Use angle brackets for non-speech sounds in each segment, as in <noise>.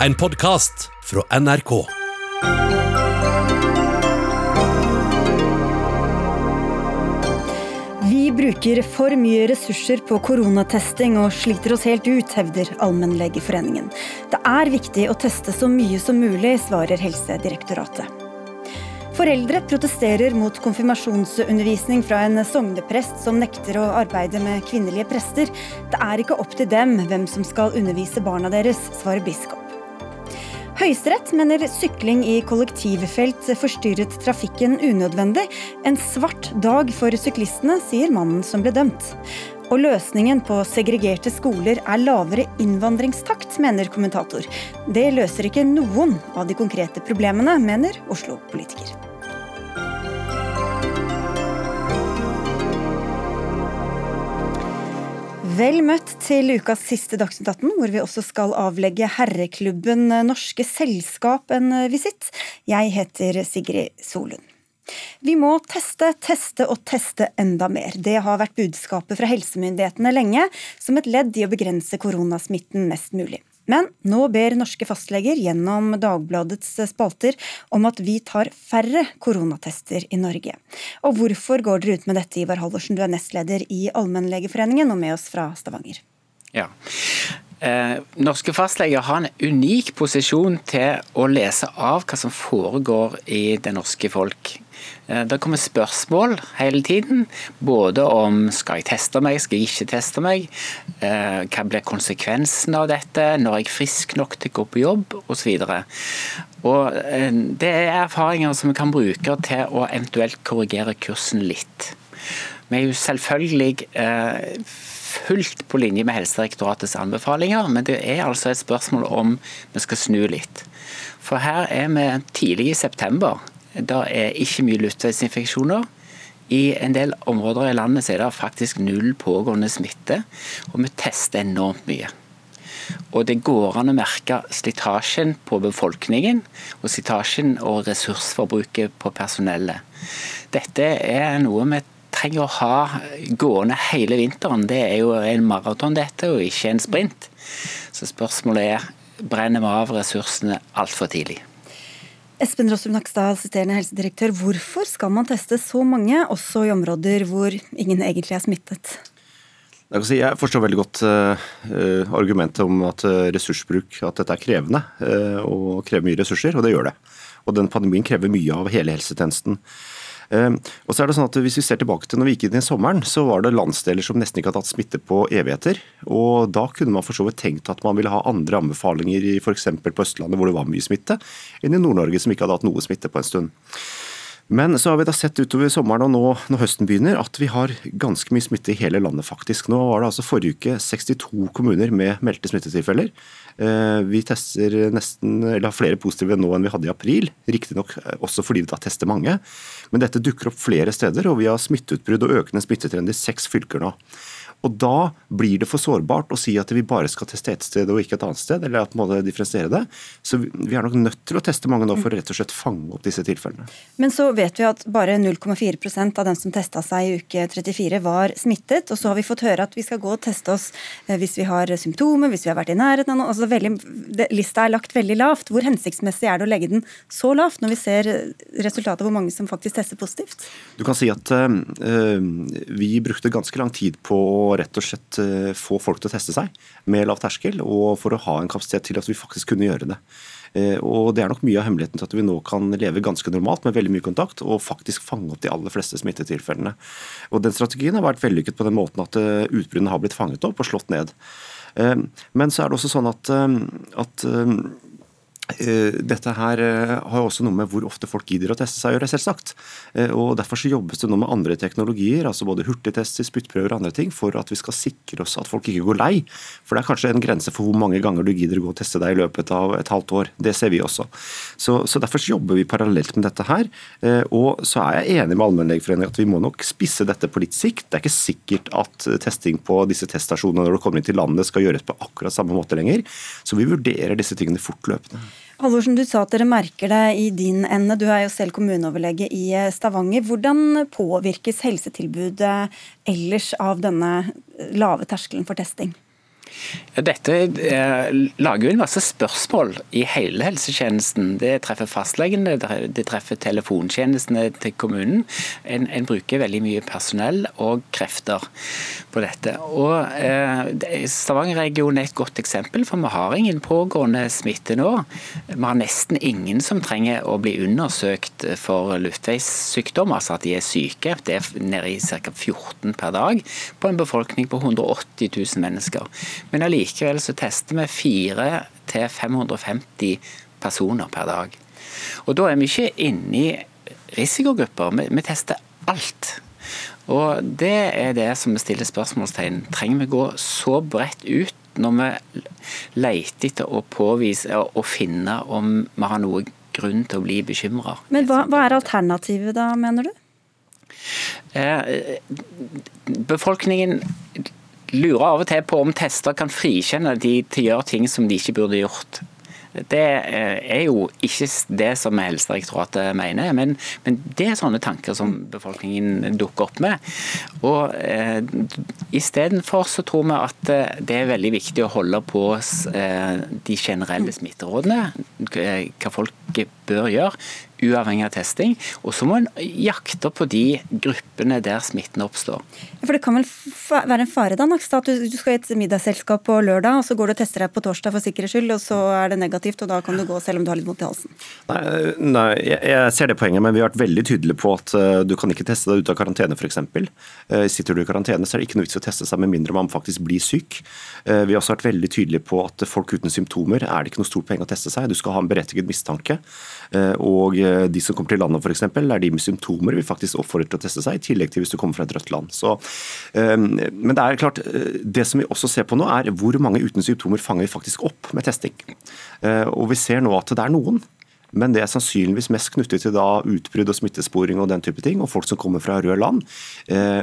En podkast fra NRK. Vi bruker for mye ressurser på koronatesting og sliter oss helt ut, hevder Allmennlegeforeningen. Det er viktig å teste så mye som mulig, svarer Helsedirektoratet. Foreldre protesterer mot konfirmasjonsundervisning fra en sogneprest som nekter å arbeide med kvinnelige prester. Det er ikke opp til dem hvem som skal undervise barna deres, svarer biskop. Høyesterett mener sykling i kollektivfelt forstyrret trafikken unødvendig. En svart dag for syklistene, sier mannen som ble dømt. Og løsningen på segregerte skoler er lavere innvandringstakt, mener kommentator. Det løser ikke noen av de konkrete problemene, mener Oslo-politiker. Vel møtt til ukas siste Dagsnytt 18, hvor vi også skal avlegge herreklubben Norske Selskap en visitt. Jeg heter Sigrid Solund. Vi må teste, teste og teste enda mer. Det har vært budskapet fra helsemyndighetene lenge, som et ledd i å begrense koronasmitten mest mulig. Men nå ber norske fastleger gjennom Dagbladets spalter om at vi tar færre koronatester i Norge. Og hvorfor går dere ut med dette, Ivar Halvorsen, du er nestleder i Allmennlegeforeningen og med oss fra Stavanger. Ja. Eh, norske fastleger har en unik posisjon til å lese av hva som foregår i det norske folk. Eh, det kommer spørsmål hele tiden, både om skal jeg teste meg, skal jeg ikke teste meg, eh, hva blir konsekvensen av dette, når jeg er frisk nok til å gå på jobb, osv. Det er erfaringer som vi kan bruke til å eventuelt korrigere kursen litt. Vi er jo selvfølgelig fullt på linje med Helsedirektoratets anbefalinger, men det er altså et spørsmål om vi skal snu litt. For her er vi tidlig i september. Det er ikke mye luftveisinfeksjoner. I en del områder i landet er det faktisk null pågående smitte, og vi tester enormt mye. Og Det går an å merke slitasjen på befolkningen og slitasjen og ressursforbruket på personellet. Dette er noe vi trenger å ha gående hele vinteren. Det er jo en maraton dette, og ikke en sprint. Så spørsmålet er brenner vi av ressursene altfor tidlig. Espen Rossum Nakstad, assisterende helsedirektør. Hvorfor skal man teste så mange, også i områder hvor ingen egentlig er smittet? Jeg forstår veldig godt uh, argumentet om at uh, ressursbruk at dette er krevende uh, og krever mye ressurser, og det gjør det. Og den Pandemien krever mye av hele helsetjenesten. Ehm, og så er det sånn at Hvis vi ser tilbake til når vi gikk inn i sommeren, så var det landsdeler som nesten ikke hadde hatt smitte på evigheter. og Da kunne man for så vidt tenkt at man ville ha andre anbefalinger i f.eks. på Østlandet hvor det var mye smitte, enn i Nord-Norge som ikke hadde hatt noe smitte på en stund. Men så har vi da sett utover sommeren og nå når høsten begynner at vi har ganske mye smitte i hele landet faktisk. Nå var det altså forrige uke 62 kommuner med meldte smittetilfeller. Eh, vi tester nesten, eller har flere positive nå enn vi hadde i april. Riktignok eh, også fordi vi da tester mange. Men dette dukker opp flere steder, og vi har smitteutbrudd og økende smittetrend i seks fylker nå. Og Da blir det for sårbart å si at vi bare skal teste ett sted og ikke et annet sted. eller at man må differensiere det. Så Vi er nok nødt til å teste mange nå for å rett og slett fange opp disse tilfellene. Men så vet vi at bare 0,4% av dem som testa seg i uke 34 var smittet. Og så har vi fått høre at vi skal gå og teste oss eh, hvis vi har symptomer, hvis vi har vært i nærheten av noe. Altså veldig, lista er lagt veldig lavt. Hvor hensiktsmessig er det å legge den så lavt når vi ser resultatet av hvor mange som faktisk tester positivt? Du kan si at øh, vi brukte ganske lang tid på å rett og slett eh, få folk til å teste seg med lav terskel, og for å ha en kapasitet til at vi faktisk kunne gjøre det. Eh, og Det er nok mye av hemmeligheten til at vi nå kan leve ganske normalt med veldig mye kontakt, og faktisk fange opp de aller fleste smittetilfellene. Og Den strategien har vært vellykket på den måten at eh, utbruddene har blitt fanget opp og slått ned. Men så er det også sånn at, at dette her eh, har også noe med hvor ofte folk gidder å teste seg å gjøre, selvsagt. Eh, og Derfor så jobbes det nå med andre teknologier, altså både hurtigtester, spyttprøver og andre ting, for at vi skal sikre oss at folk ikke går lei. For det er kanskje en grense for hvor mange ganger du gidder å gå og teste deg i løpet av et halvt år. Det ser vi også. Så, så Derfor så jobber vi parallelt med dette her. Og så er jeg enig med Allmennlegeforeningen at vi må nok spisse dette på litt sikt. Det er ikke sikkert at testing på disse teststasjonene når du kommer inn til landet skal gjøres på akkurat samme måte lenger. Så vi vurderer disse tingene fortløpende. Halvorsen, du sa at dere merker det i din ende. Du er jo selv kommuneoverlege i eh, Stavanger. Hvordan påvirkes helsetilbudet ellers av denne lave terskelen for testing? Dette eh, lager jo en masse spørsmål i hele helsetjenesten. Det treffer fastlegene, det treffer telefontjenestene til kommunen. En, en, bruker veldig mye personell og krefter på dette. Og eh, Stavanger-regionen er et godt eksempel, for vi har ingen pågående smitte nå. Vi har nesten ingen som trenger å bli undersøkt for luftveissykdom, altså at de er syke. Det er nede i ca. 14 per dag på en befolkning på 180 000 mennesker. Men allikevel så tester vi 400 550 personer per dag. Og da er vi ikke inne i risikogrupper, vi, vi tester alt. Og det er det som vi stiller spørsmålstegn. Trenger vi gå så bredt ut når vi leter etter å påvise og finne om vi har noen grunn til å bli bekymra? Men hva, hva er alternativet da, mener du? Eh, befolkningen lurer av og til på om tester kan frikjenne de til å gjøre ting som de ikke burde gjort. Det eh, er jo ikke det som Helsedirektoratet mener, men, men, det er sånne tanker som befolkningen dukker opp med. Og eh, Istedenfor så tror vi at eh, det er veldig viktig å holde på eh, de generelle smitterådene, hva folk bør gjøre uavhengig av testing. Og så må en jakte på de gruppene der smitten oppstår. For Det kan vel være en fare da, Nakstad, at du skal i et middagsselskap på lørdag, og så går du og tester deg på torsdag for sikkerhets skyld, og så er det negativt, og da kan du gå selv om du har litt vondt i halsen? Nei, nei jeg, ser det poenget, men vi har vært veldig tydelige på at uh, du kan ikke teste deg ut av karantene f.eks. Uh, eh, sitter du i karantene, så er det ikke noe vits i å teste seg med mindre man faktisk blir syk. Uh, vi har også vært veldig tydelige på at folk uten symptomer er det ikke noe stort poeng å teste seg. Du skal ha en berettiget mistanke. og de som kommer til landet f.eks., er de med symptomer vi faktisk oppfordrer til å teste seg, i tillegg til hvis du kommer fra et rødt land. Så, men det er klart, det som vi også ser på nå, er hvor mange uten symptomer fanger vi faktisk opp med testing. Og vi ser nå at det er noen. Men det er sannsynligvis mest knyttet til da utbrudd og smittesporing og den type ting, og folk som kommer fra røde land.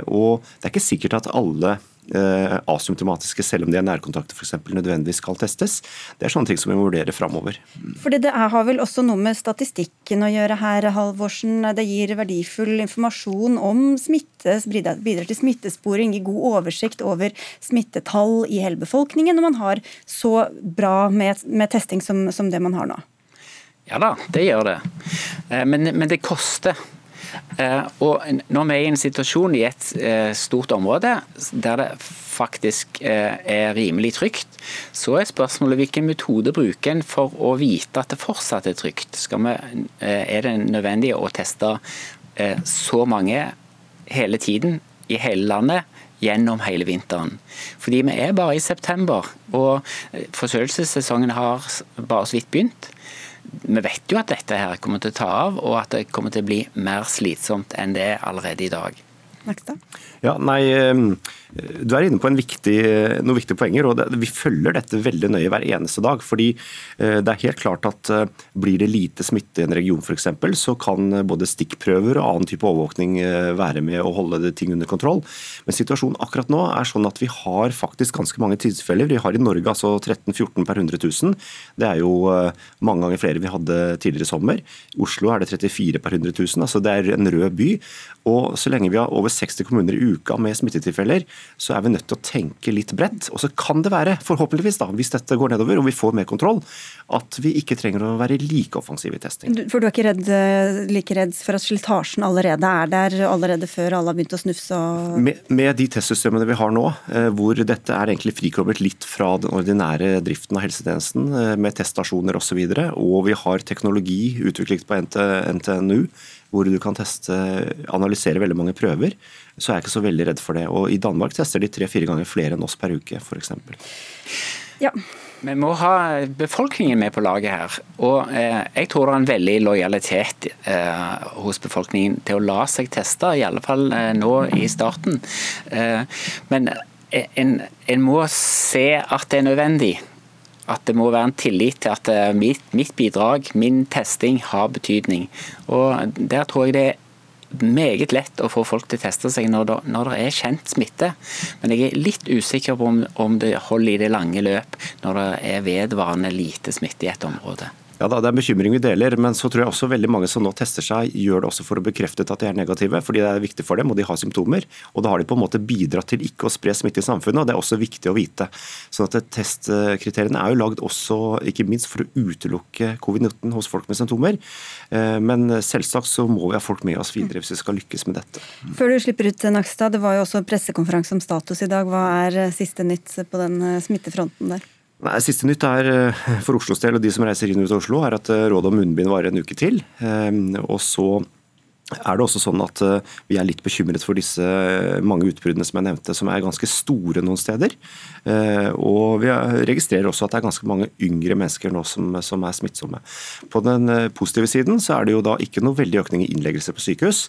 Og det er ikke sikkert at alle Eh, asymptomatiske, selv om de er nærkontakter f.eks. nødvendigvis skal testes. Det er sånne ting som vi må vurdere framover. Fordi det har vel også noe med statistikken å gjøre her, Halvorsen. Det gir verdifull informasjon om smitte, bidrar til smittesporing, gir god oversikt over smittetall i hele befolkningen når man har så bra med, med testing som, som det man har nå. Ja da, det gjør det. Eh, men, men det koster. Eh, og når vi er i en situasjon i et eh, stort område der det faktisk eh, er rimelig trygt, så er spørsmålet hvilken metode bruker en for å vite at det fortsatt er trygt. Vi, er det nødvendig å teste så mange hele tiden i hele landet? gjennom hele vinteren. Fordi vi er bare i september, og forkjølelsessesongen har bare så vidt begynt vi vet jo at dette her kommer til å ta av, og at det kommer til å bli mer slitsomt enn det er allerede i dag. Nakstad? Ja, nei, ehm, Du er inne på viktig, noen viktige poenger. og det, Vi følger dette veldig nøye hver eneste dag. fordi eh, Det er helt klart at eh, blir det lite smitte i en region f.eks., så kan både stikkprøver og annen type overvåkning eh, være med å holde ting under kontroll. Men situasjonen akkurat nå er sånn at vi har faktisk ganske mange tilfeller. Vi har i Norge altså 13-14 per 100 000. Det er jo mange ganger flere vi hadde tidligere i sommer. I Oslo er det 34 per 100 000. altså Det er en rød by. Og så lenge vi har over 60 kommuner i uka med smittetilfeller, så er vi nødt til å tenke litt bredt. Og så kan det være, forhåpentligvis, da, hvis dette går nedover og vi får mer kontroll, at vi ikke trenger å være like offensive i testing. For du er ikke redd, eh, like redd for at slitasjen allerede er der, allerede før alle har begynt å snufse? Og... Med, med, de testsystemene vi har nå, eh, hvor dette er egentlig frikoblet litt fra den ordinære driften av helsetjenesten, eh, med teststasjoner osv., og, så videre, og vi har teknologi utviklet på NTNU hvor du kan teste, analysere veldig mange prøver, så er jeg ikke så veldig redd for det. Og I Danmark tester de tre-fire ganger flere enn oss per uke, f.eks. Ja. Vi må ha befolkningen med på laget her. Og eh, jeg tror det er en veldig lojalitet eh, hos befolkningen til å la seg teste, i alle fall eh, nå i starten. Eh, men en, en må se at det er nødvendig at det må være en tillit til at eh, mitt, mitt, bidrag, min testing, har betydning. Og Der tror jeg det er meget lett å få folk til å teste seg når det, når det er kjent smitte. Men jeg er litt usikker på om, om det holder i det lange løp når det er vedvarende lite smitte i et område. Ja da, Det er en bekymring vi deler, men så tror jeg også veldig mange som nå tester seg, gjør det også for å bekrefte at de er negative, fordi det er viktig for dem, og de har symptomer. Og da har de på en måte bidratt til ikke å spre smitte i samfunnet, og det er også viktig å vite. Sånn at Testkriteriene er jo lagd også ikke minst for å utelukke covid-19 hos folk med symptomer. Eh, men selvsagt så må vi ha folk med oss videre hvis vi skal lykkes med dette. Før du slipper ut, Nakstad, det var jo også pressekonferanse om status i dag. Hva er siste nytt på den smittefronten der? Nei, Siste nytt er eh, for Oslos del og de som reiser inn ut av Oslo, er at eh, rådet om munnbind varer en uke til. Ehm, og så er det også sånn at eh, vi er litt bekymret for disse mange utbruddene som jeg nevnte, som er ganske store noen steder. Og vi registrerer også at det er ganske mange yngre mennesker nå som, som er smittsomme. På den positive siden så er det jo da ikke noe veldig økning i innleggelser på sykehus.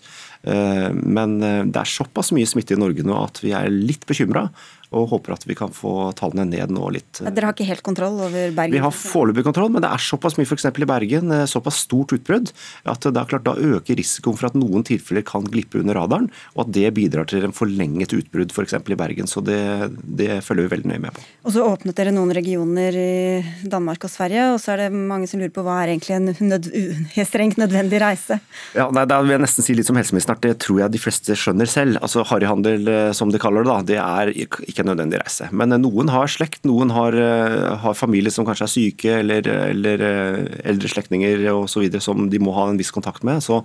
Men det er såpass mye smitte i Norge nå at vi er litt bekymra og håper at vi kan få tallene ned nå litt. Dere har ikke helt kontroll over Bergen? Vi har foreløpig kontroll, men det er såpass mye f.eks. i Bergen, eh, såpass stort utbrudd, at det er klart da øker risikoen for at noen tilfeller kan glippe under radaren, og at det bidrar til en forlenget utbrudd f.eks. i Bergen. Så det, det, følger vi veldig nøye med på. Og så åpnet dere noen regioner i Danmark og Sverige, og så er det mange som lurer på hva er egentlig en nød, <laughs> strengt nødvendig reise? Ja, nei, Da vil jeg nesten si litt som helseminister, det tror jeg de fleste skjønner selv. Altså Harryhandel, eh, som de kaller det, da, det er ikke en nødvendig reise. Men eh, noen har slekt, noen har, eh, har familie som kanskje er syke, eller, eller eh, eldre slektninger osv. som de må ha en viss kontakt med. Så,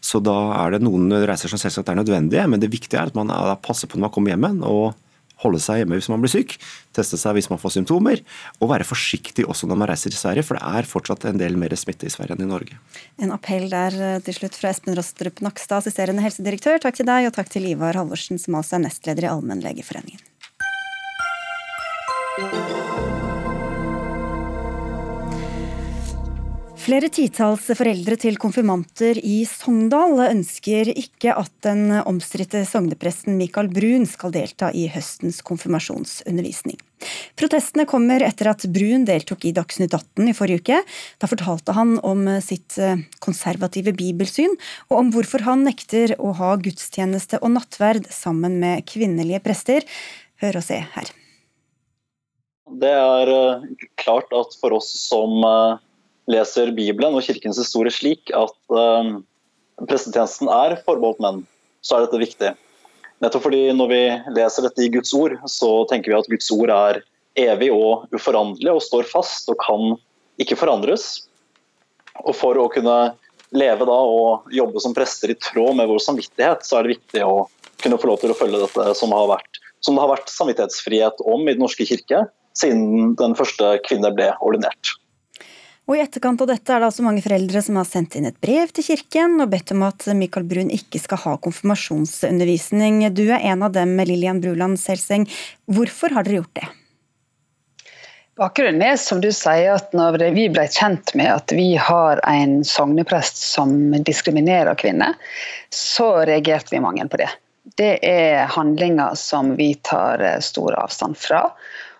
så, da er det noen reiser som selvsagt er nødvendige, men det viktige er at man passer på når man kommer hjem igjen. og holde seg hjemme hvis man blir syk, teste seg hvis man får symptomer, og være forsiktig også når man reiser til Sverige, for det er fortsatt en del mer smitte i Sverige enn i Norge. En appell der til slutt fra Espen Rostrup Nakstad, assisterende helsedirektør. Takk til deg, og takk til Ivar Halvorsen, som altså er nestleder i Allmennlegeforeningen. Flere titalls foreldre til konfirmanter i Sogndal ønsker ikke at den omstridte sognepresten Michael Brun skal delta i høstens konfirmasjonsundervisning. Protestene kommer etter at Brun deltok i Dagsnytt 18 i forrige uke. Da fortalte han om sitt konservative bibelsyn, og om hvorfor han nekter å ha gudstjeneste og nattverd sammen med kvinnelige prester. Hør og se her. Det er eh, klart at for oss som eh, leser Bibelen og kirkens historie slik at eh, prestetjenesten er forbeholdt menn, så er dette viktig. Nettopp fordi når vi leser dette i Guds ord, så tenker vi at Guds ord er evig og uforanderlig og står fast og kan ikke forandres. Og for å kunne leve da og jobbe som prester i tråd med vår samvittighet, så er det viktig å kunne få lov til å følge dette som, har vært, som det har vært samvittighetsfrihet om i Den norske kirke, siden den første kvinne ble ordinert. Og I etterkant av dette er det altså mange foreldre som har sendt inn et brev til kirken og bedt om at Michael Brun ikke skal ha konfirmasjonsundervisning. Du er en av dem, Lillian Bruland Selseng. Hvorfor har dere gjort det? Bakgrunnen er som du sier at når vi ble kjent med at vi har en sogneprest som diskriminerer kvinner, så reagerte vi mange på det. Det er handlinger som vi tar stor avstand fra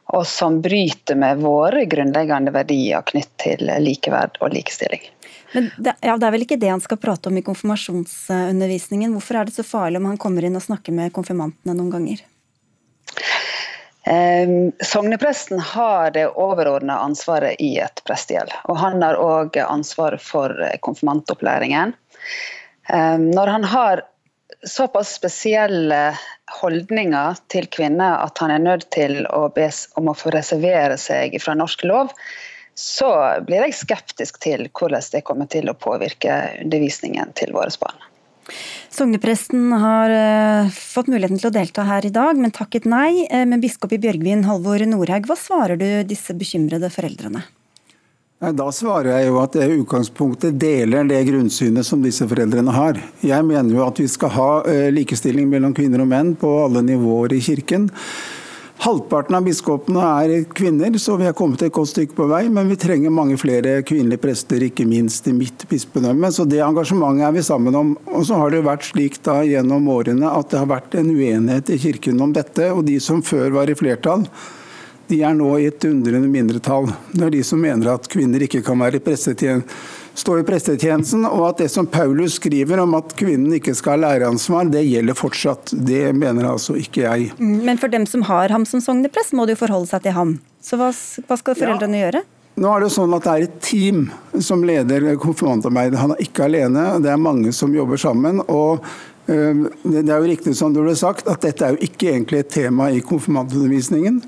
og som bryter med våre grunnleggende verdier knytt til likeverd og likestilling. Men det, ja, det er vel ikke det han skal prate om i konfirmasjonsundervisningen. Hvorfor er det så farlig om han kommer inn og snakker med konfirmantene noen ganger? Eh, sognepresten har det overordna ansvaret i et prestegjeld. Og han har òg ansvaret for konfirmantopplæringen. Eh, når han har såpass spesielle holdninger til kvinner at han er nødt til å be om å få reservere seg fra norsk lov, så blir jeg skeptisk til hvordan det kommer til å påvirke undervisningen til våre barn. Sognepresten har uh, fått muligheten til å delta her i dag, men takket nei. Uh, men biskop i Bjørgvin, Halvor Nordhaug, hva svarer du disse bekymrede foreldrene? Da svarer jeg jo at jeg i utgangspunktet deler det grunnsynet som disse foreldrene har. Jeg mener jo at vi skal ha eh, likestilling mellom kvinner og menn på alle nivåer i kirken. Halvparten av biskopene er kvinner, så vi har kommet et godt stykke på vei. Men vi trenger mange flere kvinnelige prester, ikke minst i mitt bispedømme. Så det engasjementet er vi sammen om. Og så har det vært slik da gjennom årene at det har vært en uenighet i kirken om dette. Og de som før var i flertall, de er nå i et undrende mindretall. Det er de som mener at kvinner ikke kan være stå i prestetjenesten, og at det som Paulus skriver om at kvinnen ikke skal ha læreansvar, det gjelder fortsatt. Det mener altså ikke jeg. Men for dem som har ham som sogneprest, må de jo forholde seg til ham. Så hva, hva skal foreldrene ja. gjøre? Nå er Det sånn at det er et team som leder konfirmantarbeidet. Han er ikke alene, det er mange som jobber sammen. og eh, det er jo riktig som du ble sagt, at dette er jo ikke egentlig et tema i konfirmantundervisningen.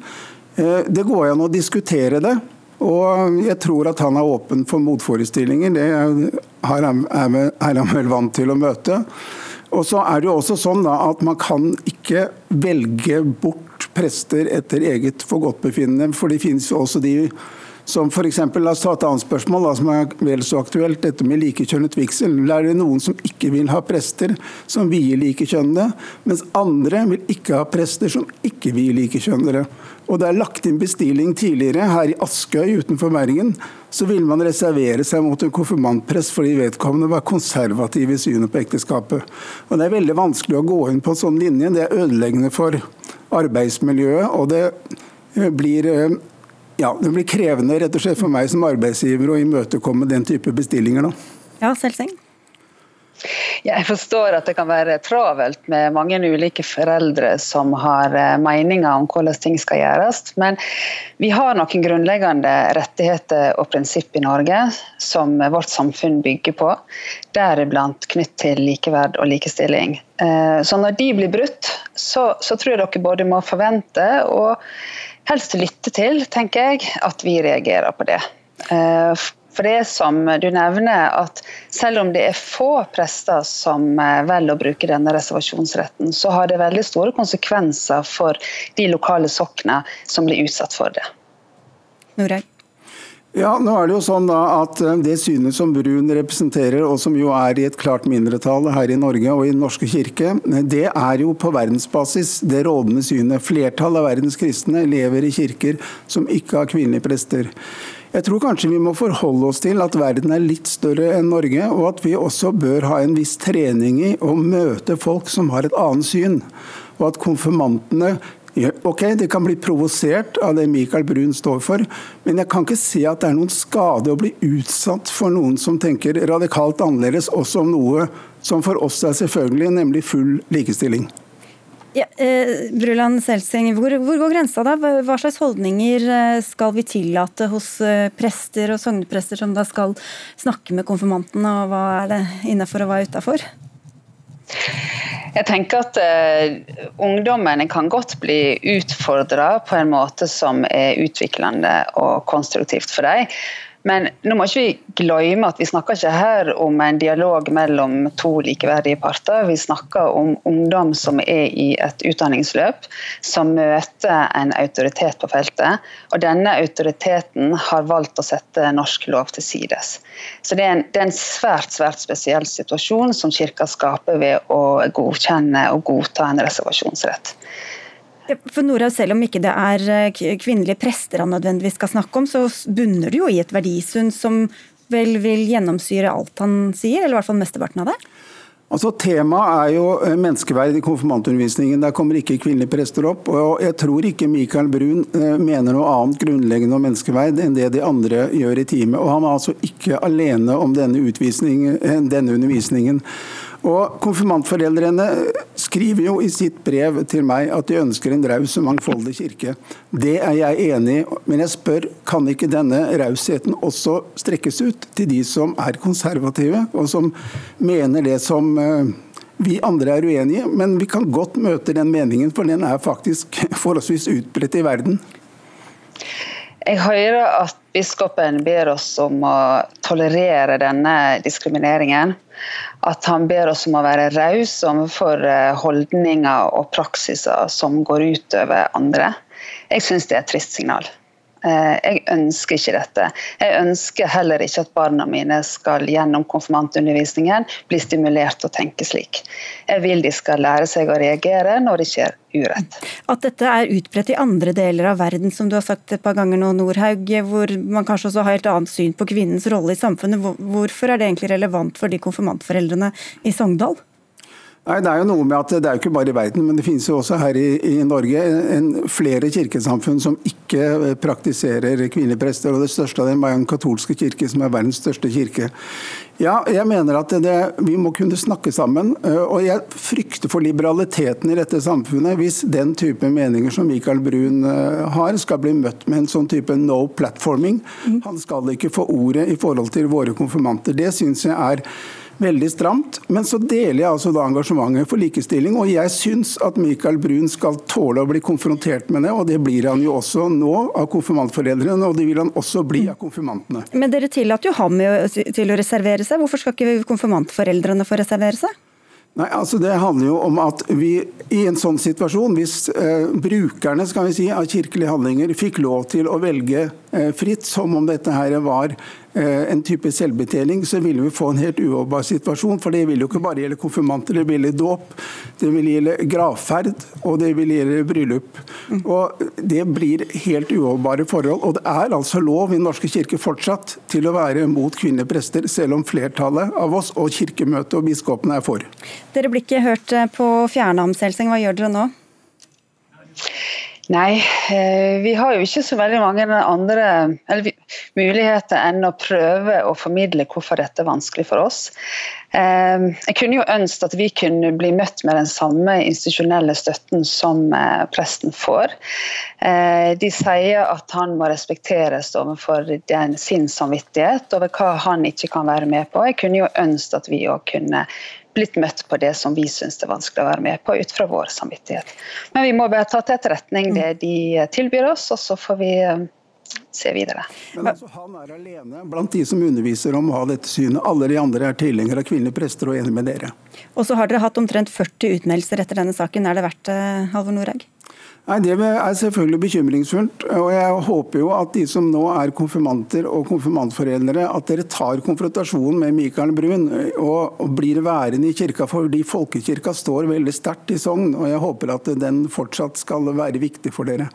Eh, det går an å diskutere det. Og jeg tror at han er åpen for motforestillinger. Det er han vel vant til å møte. Og så er det jo også sånn at Man kan ikke velge bort prester etter eget forgodtbefinnende. For det finnes jo også de som for eksempel, La oss ta et annet spørsmål da, som er vel så aktuelt, dette med likekjønnet vigsel. Er det noen som ikke vil ha prester som vier likekjønnede, mens andre vil ikke ha prester som ikke vier likekjønnede. Og det er lagt inn bestilling tidligere her i Askøy utenfor Bergen. Så ville man reservere seg mot en konfirmantprest fordi vedkommende var konservativ i synet på ekteskapet. Og Det er veldig vanskelig å gå inn på en sånn linje. Det er ødeleggende for arbeidsmiljøet. og det eh, blir eh, ja, det blir krevende rett og slett for meg som arbeidsgiver å imøtekomme den type bestillinger. Da. Ja, Selseng? Jeg forstår at det kan være travelt med mange ulike foreldre som har eh, meninger om hvordan ting skal gjøres. Men vi har noen grunnleggende rettigheter og prinsipp i Norge som vårt samfunn bygger på. Deriblant knytt til likeverd og likestilling. Eh, så når de blir brutt, så, så tror jeg dere både må forvente og helst lytte til, tenker jeg, at vi reagerer på det. Eh, for det som du nevner, at selv om det er få prester som eh, velger å bruke denne reservasjonsretten, så har det veldig store konsekvenser for de lokale sokna som blir utsatt for det. Noreg. Ja, nå er Det jo sånn da at eh, det synet som Brun representerer, og som jo er i et klart mindretall her i Norge og i Den norske kirke, det er jo på verdensbasis det rådende synet. Flertallet av verdens kristne lever i kirker som ikke har kvinnelige prester. Jeg tror kanskje vi må forholde oss til at verden er litt større enn Norge, og at vi også bør ha en viss trening i å møte folk som har et annet syn. Og at konfirmantene Ok, Det kan bli provosert av det Michael Brun står for, men jeg kan ikke se at det er noen skade å bli utsatt for noen som tenker radikalt annerledes, også om noe som for oss er selvfølgelig, nemlig full likestilling. Ja, eh, Bruland Selsing, hvor, hvor, går grensa da? Hva slags holdninger eh, skal vi tillate hos eh, prester og sogneprester som da skal snakke med konfirmantene, og hva er det innafor og hva er utafor? Jeg tenker at uh, ungdommene kan godt bli utfordra på en måte som er utviklende og konstruktivt for dem. Men nå må ikke vi glemme at vi snakker ikke her om en dialog mellom to likeverdige parter. Vi snakker om ungdom som er i et utdanningsløp, som møter en autoritet på feltet. Og denne autoriteten har valgt å sette norsk lov til sides. Så det er, en, det er en svært, svært spesiell situasjon som Kirka skaper ved å godkjenne og godta en reservasjonsrett. For Nora, Selv om ikke det er eh, kvinnelige prester han nødvendigvis skal snakke om, så bunner det jo i et verdisyn som vel vil gjennomsyre alt han sier, eller i hvert fall mesteparten av det? Altså Temaet er jo eh, menneskeverd i konfirmantundervisningen. Der kommer ikke kvinnelige prester opp. og Jeg tror ikke Michael Brun eh, mener noe annet grunnleggende om menneskeverd enn det de andre gjør i teamet. Og han er altså ikke alene om denne, denne undervisningen. Og Konfirmantforeldrene skriver jo i sitt brev til meg at de ønsker en raus og mangfoldig kirke. Det er jeg enig i, men jeg spør kan ikke denne rausheten også strekkes ut til de som er konservative, og som mener det som eh, vi andre er uenige, men vi kan godt møte den meningen, for den er faktisk forholdsvis utbredt i verden. Jeg hører at biskopen ber oss om å tolerere denne diskrimineringen. At han ber oss om å være raus overfor eh, holdninger og praksiser som går utover andre. Jeg syns det er et trist signal. Eh, jeg ønsker ikke dette. Jeg ønsker heller ikke at barna mine skal gjennom konfirmantundervisningen bli stimulert til å tenke slik. Jeg vil de skal lære seg å reagere når det skjer urett. At dette er utbredt i andre deler av verden, som du har sagt et par ganger nå, Nordhaug, hvor man kanskje også har et annet syn på kvinnens rolle i samfunnet, hvorfor er det egentlig relevant for de konfirmantforeldrene i Sogndal? Nei, Det er jo noe med at det er jo ikke bare i verden, men det finnes jo også her i, i Norge en, flere kirkesamfunn som ikke praktiserer kvinnelige prester. og Det største av dem er den katolske kirke, som er verdens største kirke. Ja, jeg mener at det, vi må kunne snakke sammen. Eh, og jeg frykter for liberaliteten i dette samfunnet hvis den type meninger som Michael Brun eh, har, skal bli møtt med en sånn type no platforming. Mm. Han skal ikke få ordet i forhold til våre konfirmanter. Det syns jeg er veldig stramt. Men så deler jeg altså da engasjementet for likestilling, og jeg syns at Michael Brun skal tåle å bli konfrontert med det, og det blir han jo også nå av konfirmantforeldrene, og det vil han også bli av konfirmantene. Men dere tillater jo ham til å reservere seg, hvorfor skal ikke konfirmantforeldrene få reservere seg? Nei, altså Det handler jo om at vi i en sånn situasjon, hvis eh, brukerne skal vi si, av kirkelige handlinger fikk lov til å velge fritt, som om dette her var Eh, en type selvbetjening, så ville vi få en helt uholdbar situasjon. For det ville jo ikke bare gjelde konfirmanter, det ville gjelde dåp, det ville gjelde gravferd og det ville gjelde bryllup. Og Det blir helt uholdbare forhold. Og det er altså lov i Den Norske kirke fortsatt til å være mot kvinnelige prester, selv om flertallet av oss og Kirkemøtet og biskopene er for. Dere blir ikke hørt eh, på Fjernhamshelsing, hva gjør dere nå? Nei, eh, vi har jo ikke så veldig mange andre muligheter enn å prøve å formidle hvorfor dette er vanskelig for oss. Eh, jeg kunne jo ønske at vi kunne bli møtt med den samme institusjonelle støtten som eh, presten får. De sier at han må respekteres overfor sin samvittighet over hva han ikke kan være med på. Jeg kunne jo ønske at vi òg kunne blitt møtt på det som vi syns er vanskelig å være med på, ut fra vår samvittighet. Men vi må bare ta til etterretning det de tilbyr oss, og så får vi eh, se videre. Men altså, Han er alene blant de som underviser om å ha dette synet. Alle de andre er tilhengere av kvinnelige prester og enig med dere. Og så har dere hatt omtrent 40 utmeldelser etter denne saken. Er det verdt det, Halvor Norhaug? Nei, Det er selvfølgelig bekymringsfullt. og Jeg håper jo at de som nå er konfirmanter og konfirmantforeldre, at dere tar konfrontasjonen med Mikael Brun og, og blir værende i kirka, fordi folkekirka står veldig sterkt i Sogn. og Jeg håper at den fortsatt skal være viktig for dere.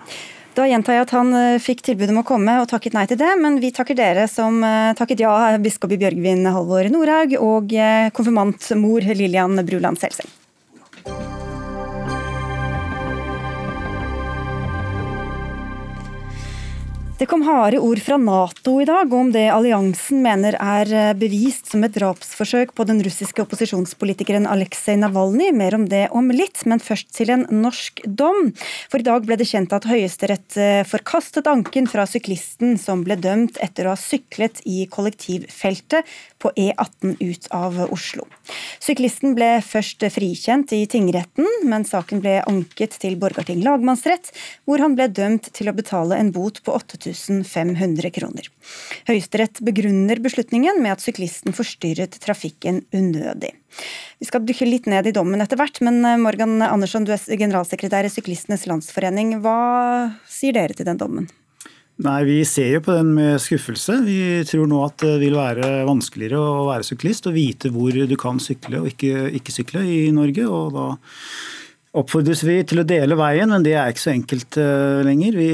Da gjentar jeg at han eh, fikk tilbud om å komme og takket nei til det, men vi takker dere som eh, takket ja, biskop i Bjørgvin Halvor Nordhaug og eh, konfirmantmor Lillian Bruland Selseng. Det kom harde ord fra Nato i dag om det alliansen mener er eh, bevist som et drapsforsøk på den russiske opposisjonspolitikeren Aleksej Navalnyj. Mer om det om litt, men først til en norsk dom. For i dag ble det kjent at Høyesterett eh, forkastet anken fra syklisten som ble dømt etter å ha syklet i kollektivfeltet på E18 ut av Oslo. Syklisten ble først frikjent i tingretten, men saken ble anket til Borgarting lagmannsrett, hvor han ble dømt til å betale en bot på 8000 500 kroner. Høyesterett begrunner beslutningen med at syklisten forstyrret trafikken unødig. Vi skal dykke litt ned i dommen etter hvert, men eh, Morgan Andersson, du er generalsekretær i Syklistenes Landsforening. Hva sier dere til den dommen? Nei, Vi ser jo på den med skuffelse. Vi tror nå at det vil være vanskeligere å være syklist og vite hvor du kan sykle og ikke, ikke sykle i Norge. og da oppfordres vi til å dele veien, men det er ikke så enkelt uh, lenger. Vi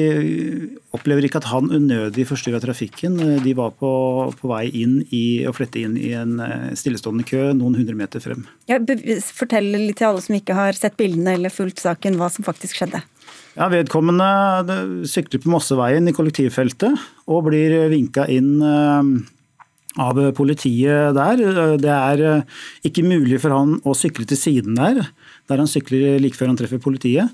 opplever ikke at han unødig forstyrra trafikken. Eh, de var på, på, vei inn i, å flette inn i en uh, stillestående kø noen hundre meter frem. Ja, fortell litt til alle som ikke har sett bildene eller fulgt saken, hva som faktisk skjedde. Ja, Vedkommende sykler på Mosseveien i kollektivfeltet og blir vinka inn uh, av politiet der. Det er ikke mulig for han å sykle til siden der der han sykler like før han treffer politiet.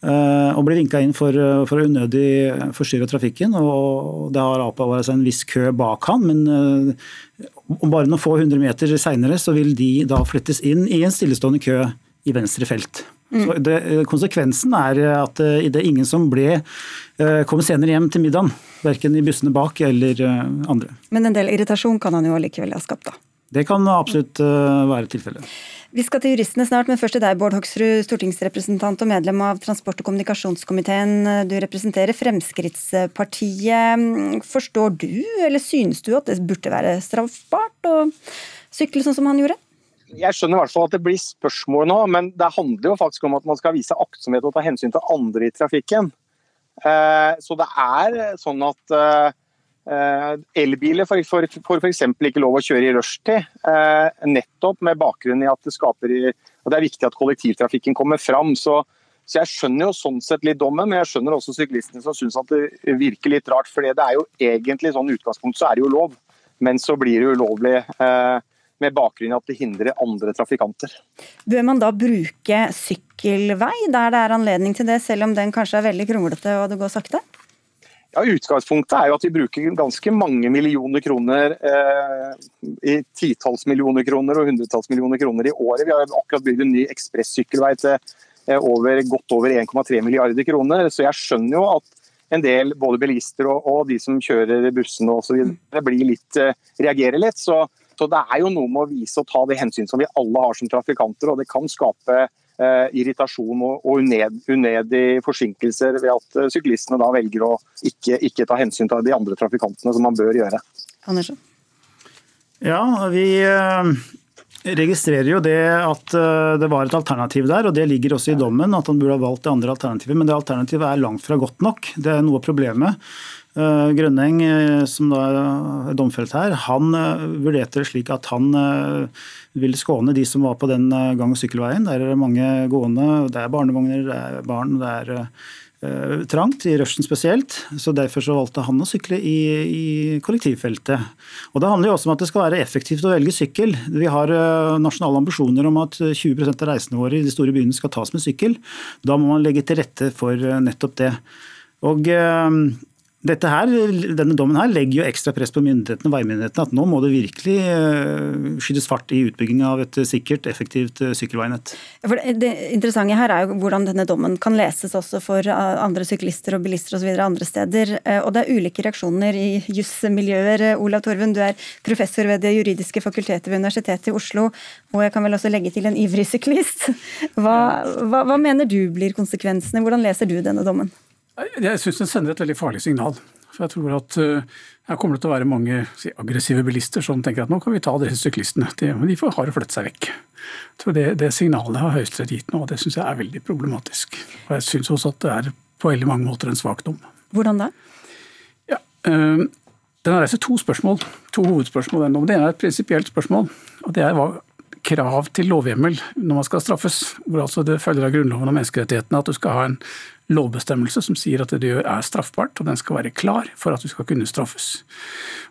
Eh, og blir vinka inn for, for unødig forstyrre trafikken. og Det har avpåværet seg en viss kø bak han, men eh, bare noen få hundre meter seinere så vil de da flyttes inn i en stillestående kø i venstre felt. Mm. Så det, konsekvensen er at det er ingen som ble eh, kom senere hjem til middagen. Verken i bussene bak eller andre. Men en del irritasjon kan han jo allikevel ha skapt, da? Det kan absolutt være tilfellet. Vi skal til juristene snart, men først til deg, Bård Hoksrud, stortingsrepresentant og medlem av transport- og kommunikasjonskomiteen. Du representerer Fremskrittspartiet. Forstår du, eller synes du, at det burde være straffbart å sykle sånn som han gjorde? Jeg skjønner i hvert fall at det blir spørsmål nå, men det handler jo faktisk om at man skal vise aktsomhet og ta hensyn til andre i trafikken. Eh, så det er sånn at eh, elbiler får f.eks. ikke lov å kjøre i rushtid, eh, nettopp med bakgrunn i at det skaper og det er viktig at kollektivtrafikken kommer fram. Så, så, jeg skjønner jo sånn sett litt dommen, men jeg skjønner også syklistene som syns at det virker litt rart. For det er jo egentlig sånn utgangspunkt så er det jo lov, men så blir det ulovlig eh, med bakgrunn i at det hindrer andre trafikanter. Bør man da bruke sykkelvei der det er anledning til det, selv om den kanskje er veldig kronglete og det går sakte? Ja, Utgangspunktet er jo at vi bruker ganske mange millioner kroner, eh, i titalls millioner kroner og hundretalls millioner kroner i året. Vi har akkurat bygd en ny ekspressykkelvei til eh, over, godt over 1,3 milliarder kroner. Så jeg skjønner jo at en del både bilister og, og de som kjører bussene osv. eh, reagerer litt. Så, så, det er jo noe med å vise og ta det hensyn som vi alle har som trafikanter. og Det kan skape irritasjon og, og uned, unødige forsinkelser ved at eh, syklistene da velger å ikke, ikke, ta hensyn til de andre trafikantene, som man bør gjøre. Andersen? Ja, vi eh, registrerer jo det at det var et alternativ der, og det ligger også i dommen at han burde ha valgt det andre alternativet. Men det alternativet er langt fra godt nok. Det er noe av problemet. Eh, Grønneng, eh, som da er domfelt her, han eh, vurderte det slik at han ville skåne de som var på den gang- og sykkelveien. Der er det mange gående, det er barnevogner, det er barn, det er trangt, i rushen spesielt. så Derfor så valgte han å sykle i, i, kollektivfeltet. Og Det handler jo også om at det skal være effektivt å velge sykkel. Vi har nasjonale ambisjoner om at 20 av reisene våre i de store byene skal tas med sykkel. Da må man legge til rette for nettopp det. Og her, denne dommen her legger jo ekstra press på myndighetene og veimyndighetene at nå må det virkelig eh, skytes fart i utbygging av et sikkert, effektivt eh, sykkelveinett. For det interessante her er jo hvordan denne dommen kan leses også for eh, andre syklister og bilister osv. andre steder. Og det er ulike reaksjoner i jusmiljøer. Olav Torven, du er professor ved Det juridiske fakultetet ved Universitetet i Oslo, og jeg kan vel også legge til en ivrig syklist. <laughs> Hva, hva, hva mener du blir konsekvensene? Hvordan leser du denne dommen? Jeg syns den sender et veldig farlig signal. For jeg tror at uh, her kommer det til å være mange si, aggressive bilister som tenker at nå kan vi ta disse syklistene. De, de får har å flytte seg vekk. Så det, det signalet har Høyesterett gitt nå, og det syns jeg er veldig problematisk. Og jeg syns også at det er på veldig mange måter en svak dom. Hvordan da? Ja, øh, den har reist to spørsmål, to hovedspørsmål. Det ene er et prinsipielt spørsmål. og det er hva krav til lovhjemmel når man skal straffes. Hvor altså det følger av Grunnloven og menneskerettighetene at du skal ha en lovbestemmelse som sier at det du gjør er straffbart, og den skal være klar for at du skal kunne straffes.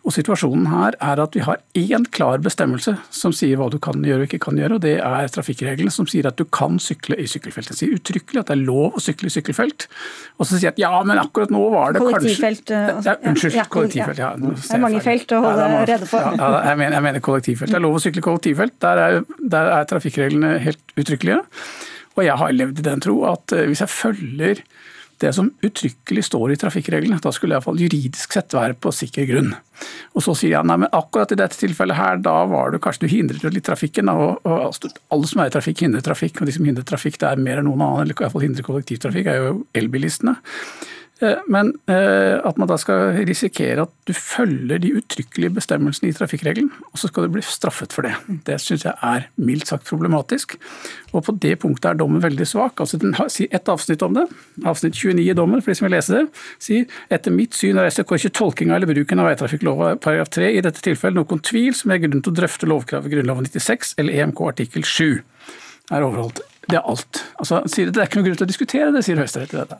Og Situasjonen her er at vi har én klar bestemmelse som sier hva du kan gjøre og ikke kan gjøre, og det er trafikkreglene som sier at du kan sykle i sykkelfelt. Den sier uttrykkelig at det er lov å sykle i sykkelfelt, og så sier at ja, men akkurat nå var det kollektivfelt, kanskje altså, ja, Unnskyld, kollektivfelt. Ja, det er mange felt å holde ja, rede for. Ja, jeg, mener, jeg mener kollektivfelt. Det er lov å sykle kollektivfelt. Der er, der er trafikkreglene helt uttrykkelige. Og jeg har levd i den tro at eh, hvis jeg følger det som uttrykkelig står i trafikkreglene, da skulle jeg iallfall juridisk sett være på sikker grunn. Og så sier jeg nei, men akkurat i dette tilfellet her, da var det kanskje du hindret litt trafikken. Og, og, altså, alle som er i trafikk, hindrer trafikk, og de som hindrer trafikk, det er mer enn noen annen, eller iallfall hindrer kollektivtrafikk, er jo elbilistene. Eh, men eh, at man da skal risikere at du følger de uttrykkelige bestemmelsene i trafikkregelen, og så skal du bli straffet for det. Det syns jeg er mildt sagt problematisk. Og på det punktet er dommen veldig svak. Altså Den sier ett avsnitt om det, avsnitt 29 i dommen, for de som vil lese det, sier etter mitt syn er STK ikke tolkinga eller bruken av veitrafikklova paragraf 3 i dette tilfellet noen tvil som er grunn til å drøfte lovkravet i Grunnloven 96 eller EMK artikkel 7 er overholdt. Det er alt. Altså, det er ikke noe grunn til å diskutere det, sier Høyesterett.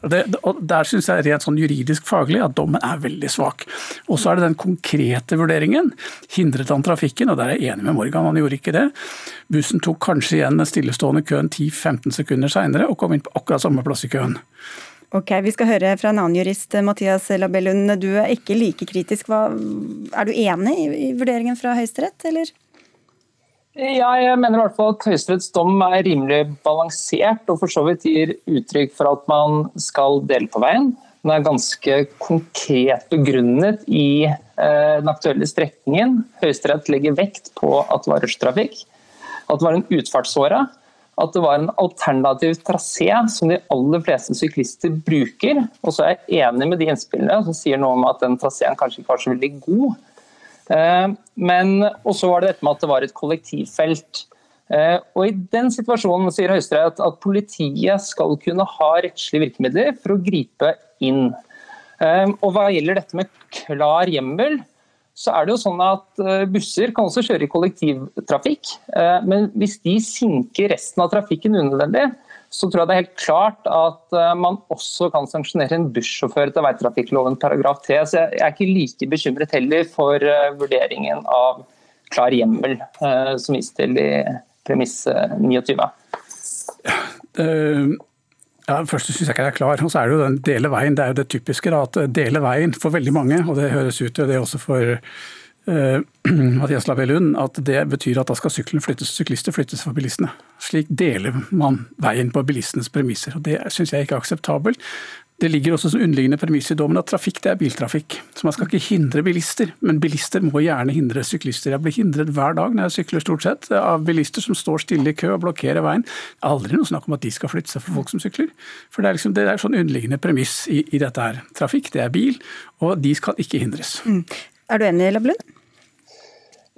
Der syns jeg rent sånn juridisk faglig at dommen er veldig svak. Og så er det den konkrete vurderingen. Hindret han trafikken? Og der er jeg enig med Morgan, han gjorde ikke det. Bussen tok kanskje igjen den stillestående køen 10-15 sekunder seinere og kom inn på akkurat samme plass i køen. Ok, Vi skal høre fra en annen jurist, Mathias Labellund. Du er ikke like kritisk. Hva, er du enig i vurderingen fra Høyesterett, eller? Ja, jeg mener i hvert fall at Høyesteretts dom er rimelig balansert og for så vidt gir uttrykk for at man skal dele på veien. Den er ganske konkret begrunnet i eh, den aktuelle strekningen. Høyesterett legger vekt på at det var rushtrafikk, at det var en utfartsåre, at det var en alternativ trasé som de aller fleste syklister bruker. Og så er jeg enig med de innspillene som sier noe om at den traseen kanskje ikke var så veldig god. Eh, men, og så var det dette med at det var et kollektivfelt. Eh, og I den situasjonen sier Høyesterett at politiet skal kunne ha rettslige virkemidler for å gripe inn. Eh, og Hva gjelder dette med klar hjemmel, så er det jo sånn at busser kan også kjøre i kollektivtrafikk. Men hvis de sinker resten av trafikken unødvendig, så tror jeg det er helt klart at eh, man også kan sanksjonere en bussjåfør etter veitrafikkloven paragraf 3. Så jeg er ikke like bekymret heller for eh, vurderingen av klar hjemmel, som vist til i premiss 29. Uh, ja, først syns jeg ikke jeg er klar. Og så er det jo den dele veien. Det er jo det typiske. da, at Dele veien for veldig mange, og det høres ut til det også for <clears throat> Mathias Labellund, at det betyr at da skal flyttes, syklister flyttes for bilistene. Slik deler man veien på bilistenes premisser. og Det syns jeg ikke er akseptabelt. Det ligger også som underliggende premiss i dommen at trafikk det er biltrafikk. Så man skal ikke hindre bilister, men bilister må gjerne hindre syklister. Jeg blir hindret hver dag når jeg sykler stort sett av bilister som står stille i kø og blokkerer veien. Det er aldri noe snakk om at de skal flytte seg for folk som sykler. For det er, liksom, det sånn underliggende premiss i, i, dette her. Trafikk det er bil, og de skal ikke hindres. Mm. Er du enig, Lablund?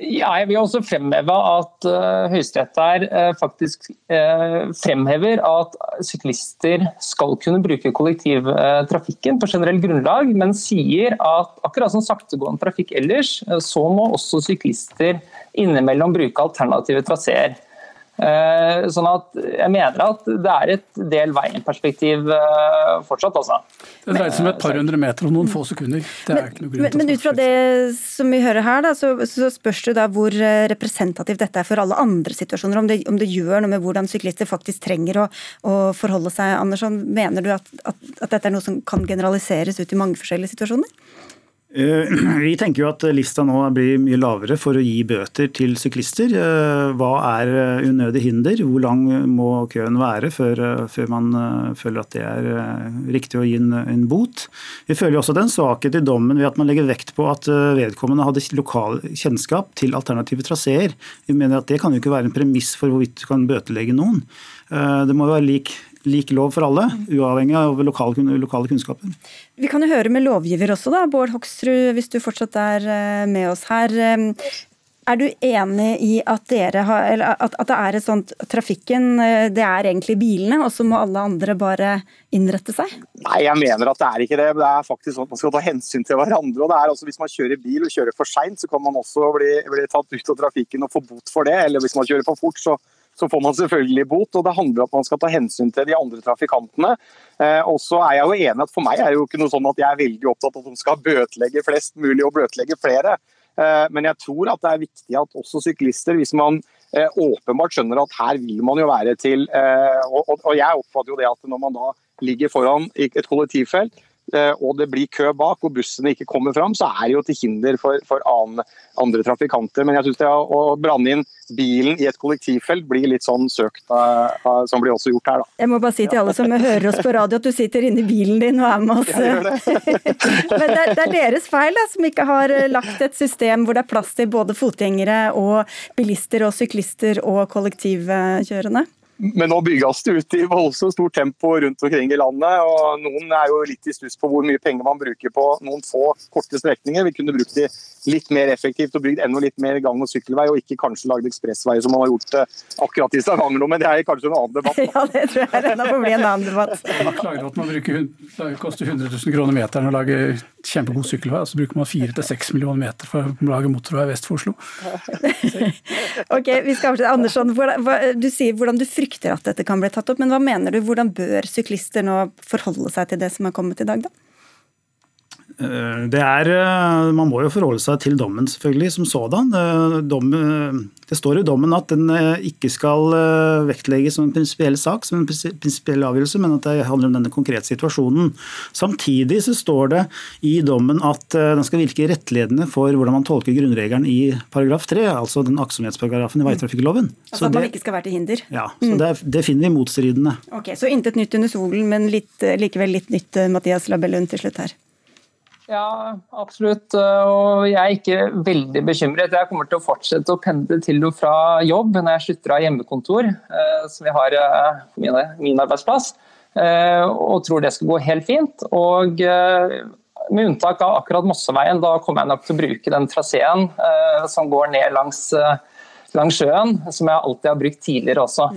Ja, jeg vil også fremheve at uh, Høyesterett der uh, faktisk uh, fremhever at syklister skal kunne bruke kollektivtrafikken på generell grunnlag, men sier at akkurat som saktegående trafikk ellers, så må også syklister innimellom bruke alternative traseer. Eh, sånn at jeg mener at det er et del veien-perspektiv eh, fortsatt, altså. Det dreier seg om et par hundre meter og noen få sekunder. Men, men, men, ut fra det som vi hører her, da, så, så, spørs det da hvor eh, representativt dette er for alle andre situasjoner. Om det, om det gjør noe med hvordan syklister faktisk trenger å, å forholde seg. Andersson, mener du at, at, at dette er noe som kan generaliseres ut i mange forskjellige situasjoner? Eh, <clears throat> vi tenker jo at lista nå blir mye lavere for å gi bøter til syklister. Eh, hva er eh, unødig hinder? Hvor lang må køen være før, man føler at det er riktig å gi en bot? Vi føler jo også den svakhet i dommen ved at man legger vekt på at vedkommende hadde lokal kjennskap til alternative traseer. Vi mener at det kan jo ikke være en premiss for hvorvidt du kan bøtelegge noen. Det må jo være lik lik lov for alle, uavhengig av lokale, lokale, kunnskaper. Vi kan jo høre med lovgiver også, da. Bård Hoksrud, hvis du fortsatt er eh, med oss her. Er du enig i at, dere har, at, at det er et sånt Trafikken, eh, det er egentlig bilene, og så må alle andre bare innrette seg? Nei, jeg mener at det er ikke det. Det er faktisk sånn at Man skal ta hensyn til hverandre. og det er også Hvis man kjører bil og kjører for seint, så kan man også bli, bli tatt ut av trafikken og få bot for det. Eller hvis man kjører for fort, så så får man selvfølgelig bot. og Det handler om at man skal ta hensyn til de andre trafikantene. Eh, og så er jeg jo enig at For meg er det jo ikke noe sånn at jeg er veldig opptatt av at de skal bøtelegge flest mulig og bøtelegge flere. Eh, men jeg tror at det er viktig at også syklister, hvis man eh, åpenbart skjønner at her vil man jo være til Og jeg oppfatter jo det at når man da ligger foran et kollektivfelt, og det blir kø bak og bussene ikke kommer fram, så er det jo til hinder for, for andre trafikanter. Men jeg syns å brande inn bilen i et kollektivfelt blir litt sånn søkt, uh, som blir også gjort her. Da. Jeg må bare si til alle som hører oss på radio at du sitter inne i bilen din og er med oss. <laughs> Men det det er, deres feil da, som ikke har eh, lagt et system hvor det er plass til både fotgjengere og bilister og syklister og kollektivkjørende? Men nå bygges det ut i voldsomt stort tempo rundt omkring i landet. og Noen er jo litt i stuss på hvor mye penger man bruker på noen få korte strekninger. Vi kunne brukt de litt mer effektivt og bygd enda litt mer gang- og sykkelvei, og ikke kanskje lagd ekspressvei som man har gjort eh, akkurat i Stavanger nå, men det er kanskje en annen debatt. <laughs> Ja, det tror jeg ennå får bli en annen debatt. <laughs> Man klager at man bruker, det koster 100 000 kroner meteren å lage kjempegod sykkelvei, og så bruker man 4-6 millioner meter for å lage motorvei vest for Oslo. <laughs> ok, vi skal avslutte. Andersson, du sier hvordan du frykter frykter at dette kan bli tatt opp. Men hva mener du, hvordan bør syklister nå forholde seg til det som er kommet i dag, da? Eh, det er, eh, Man må jo forholde seg til dommen selvfølgelig som sådan. Eh, det står i dommen at den ikke skal vektlegges som en prinsipiell sak, som en prinsipiell avgjørelse, men at det handler om denne konkrete situasjonen. Samtidig så står det i dommen at den skal virke rettledende for hvordan man tolker grunnregelen i paragraf 3, altså den aktsomhetsparagrafen i veitrafikkloven. Altså at man ikke skal være til hinder? Ja, så mm. det, det, finner vi motstridende. Ok, Så intet nytt under solen, men litt, likevel litt nytt, Mathias Labellund, til slutt her. Ja, absolutt. Og jeg er ikke veldig bekymret. Jeg kommer til å fortsette å pendle til og fra jobb når jeg slutter av hjemmekontor, eh, som jeg har eh, på min arbeidsplass, eh, og tror det skal gå helt fint. Og med unntak av akkurat Mosseveien, da kommer jeg nok til å bruke den traseen som går ned langs, langs sjøen, som jeg alltid har brukt tidligere også.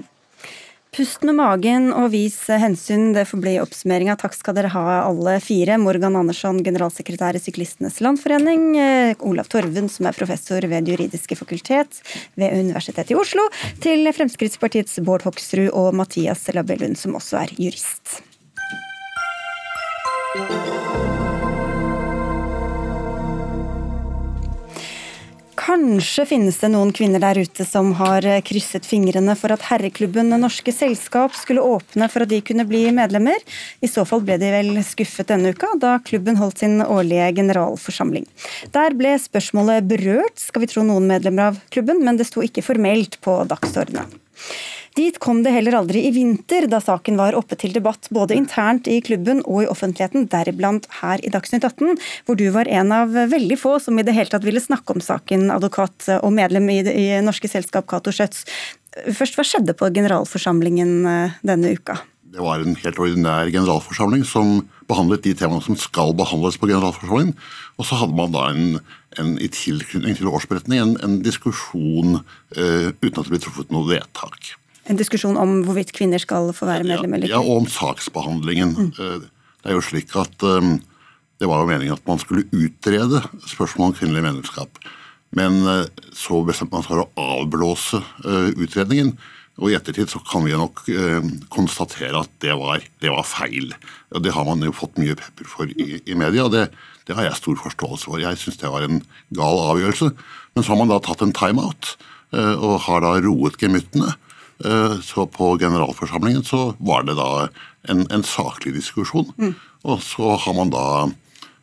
Pust med magen og vis hensyn, det får bli oppsummeringa. Takk skal dere ha alle fire. Morgan Andersson, generalsekretær i Syklistenes Landforening. Eh, Olav Torven, som er professor ved juridiske fakultet ved Universitetet i Oslo. Til Fremskrittspartiets Bård Hoksrud og Mathias Labellund, som også er jurist. Kanskje finnes det noen kvinner der ute som har eh, krysset fingrene for at herreklubben Norske Selskap skulle åpne for at de kunne bli medlemmer. I så fall ble de vel skuffet denne uka, da klubben holdt sin årlige generalforsamling. Der ble spørsmålet berørt, skal vi tro noen medlemmer av klubben, men det sto ikke formelt på dagsordenen. Dit kom det heller aldri i vinter, da saken var oppe til debatt både internt i klubben og i offentligheten, deriblant her i Dagsnytt 18, hvor du var en av veldig få som i det hele tatt ville snakke om saken, advokat og medlem i, i Norske Selskap Cato Schjøtz. Først, hva skjedde på generalforsamlingen eh, denne uka? Det var en helt ordinær generalforsamling som behandlet de temaene som skal behandles på generalforsamlingen. Og så hadde man da en, en i tilknytning til årsberetning en, en diskusjon uh, uten at det ble truffet noe vedtak en diskusjon om hvorvidt kvinner skal få være medlem eller ikke? Ja, og om saksbehandlingen. Mm. Eh, det er jo slik at um, det var jo meningen at man skulle utrede spørsmål om kvinnelig medlemskap. Men uh, så bestemte man seg for å avblåse uh, utredningen. Og i ettertid så kan vi nok uh, konstatere at det var, det var, feil. Og Det har man jo fått mye pepper for i, i media, og det, det, har jeg stor forståelse for. Jeg syns det var en gal avgjørelse. Men så har man da tatt en timeout, og har da roet gemyttene. Eh, så på generalforsamlingen så var det da en, en saklig diskusjon. Mm. Og så har man da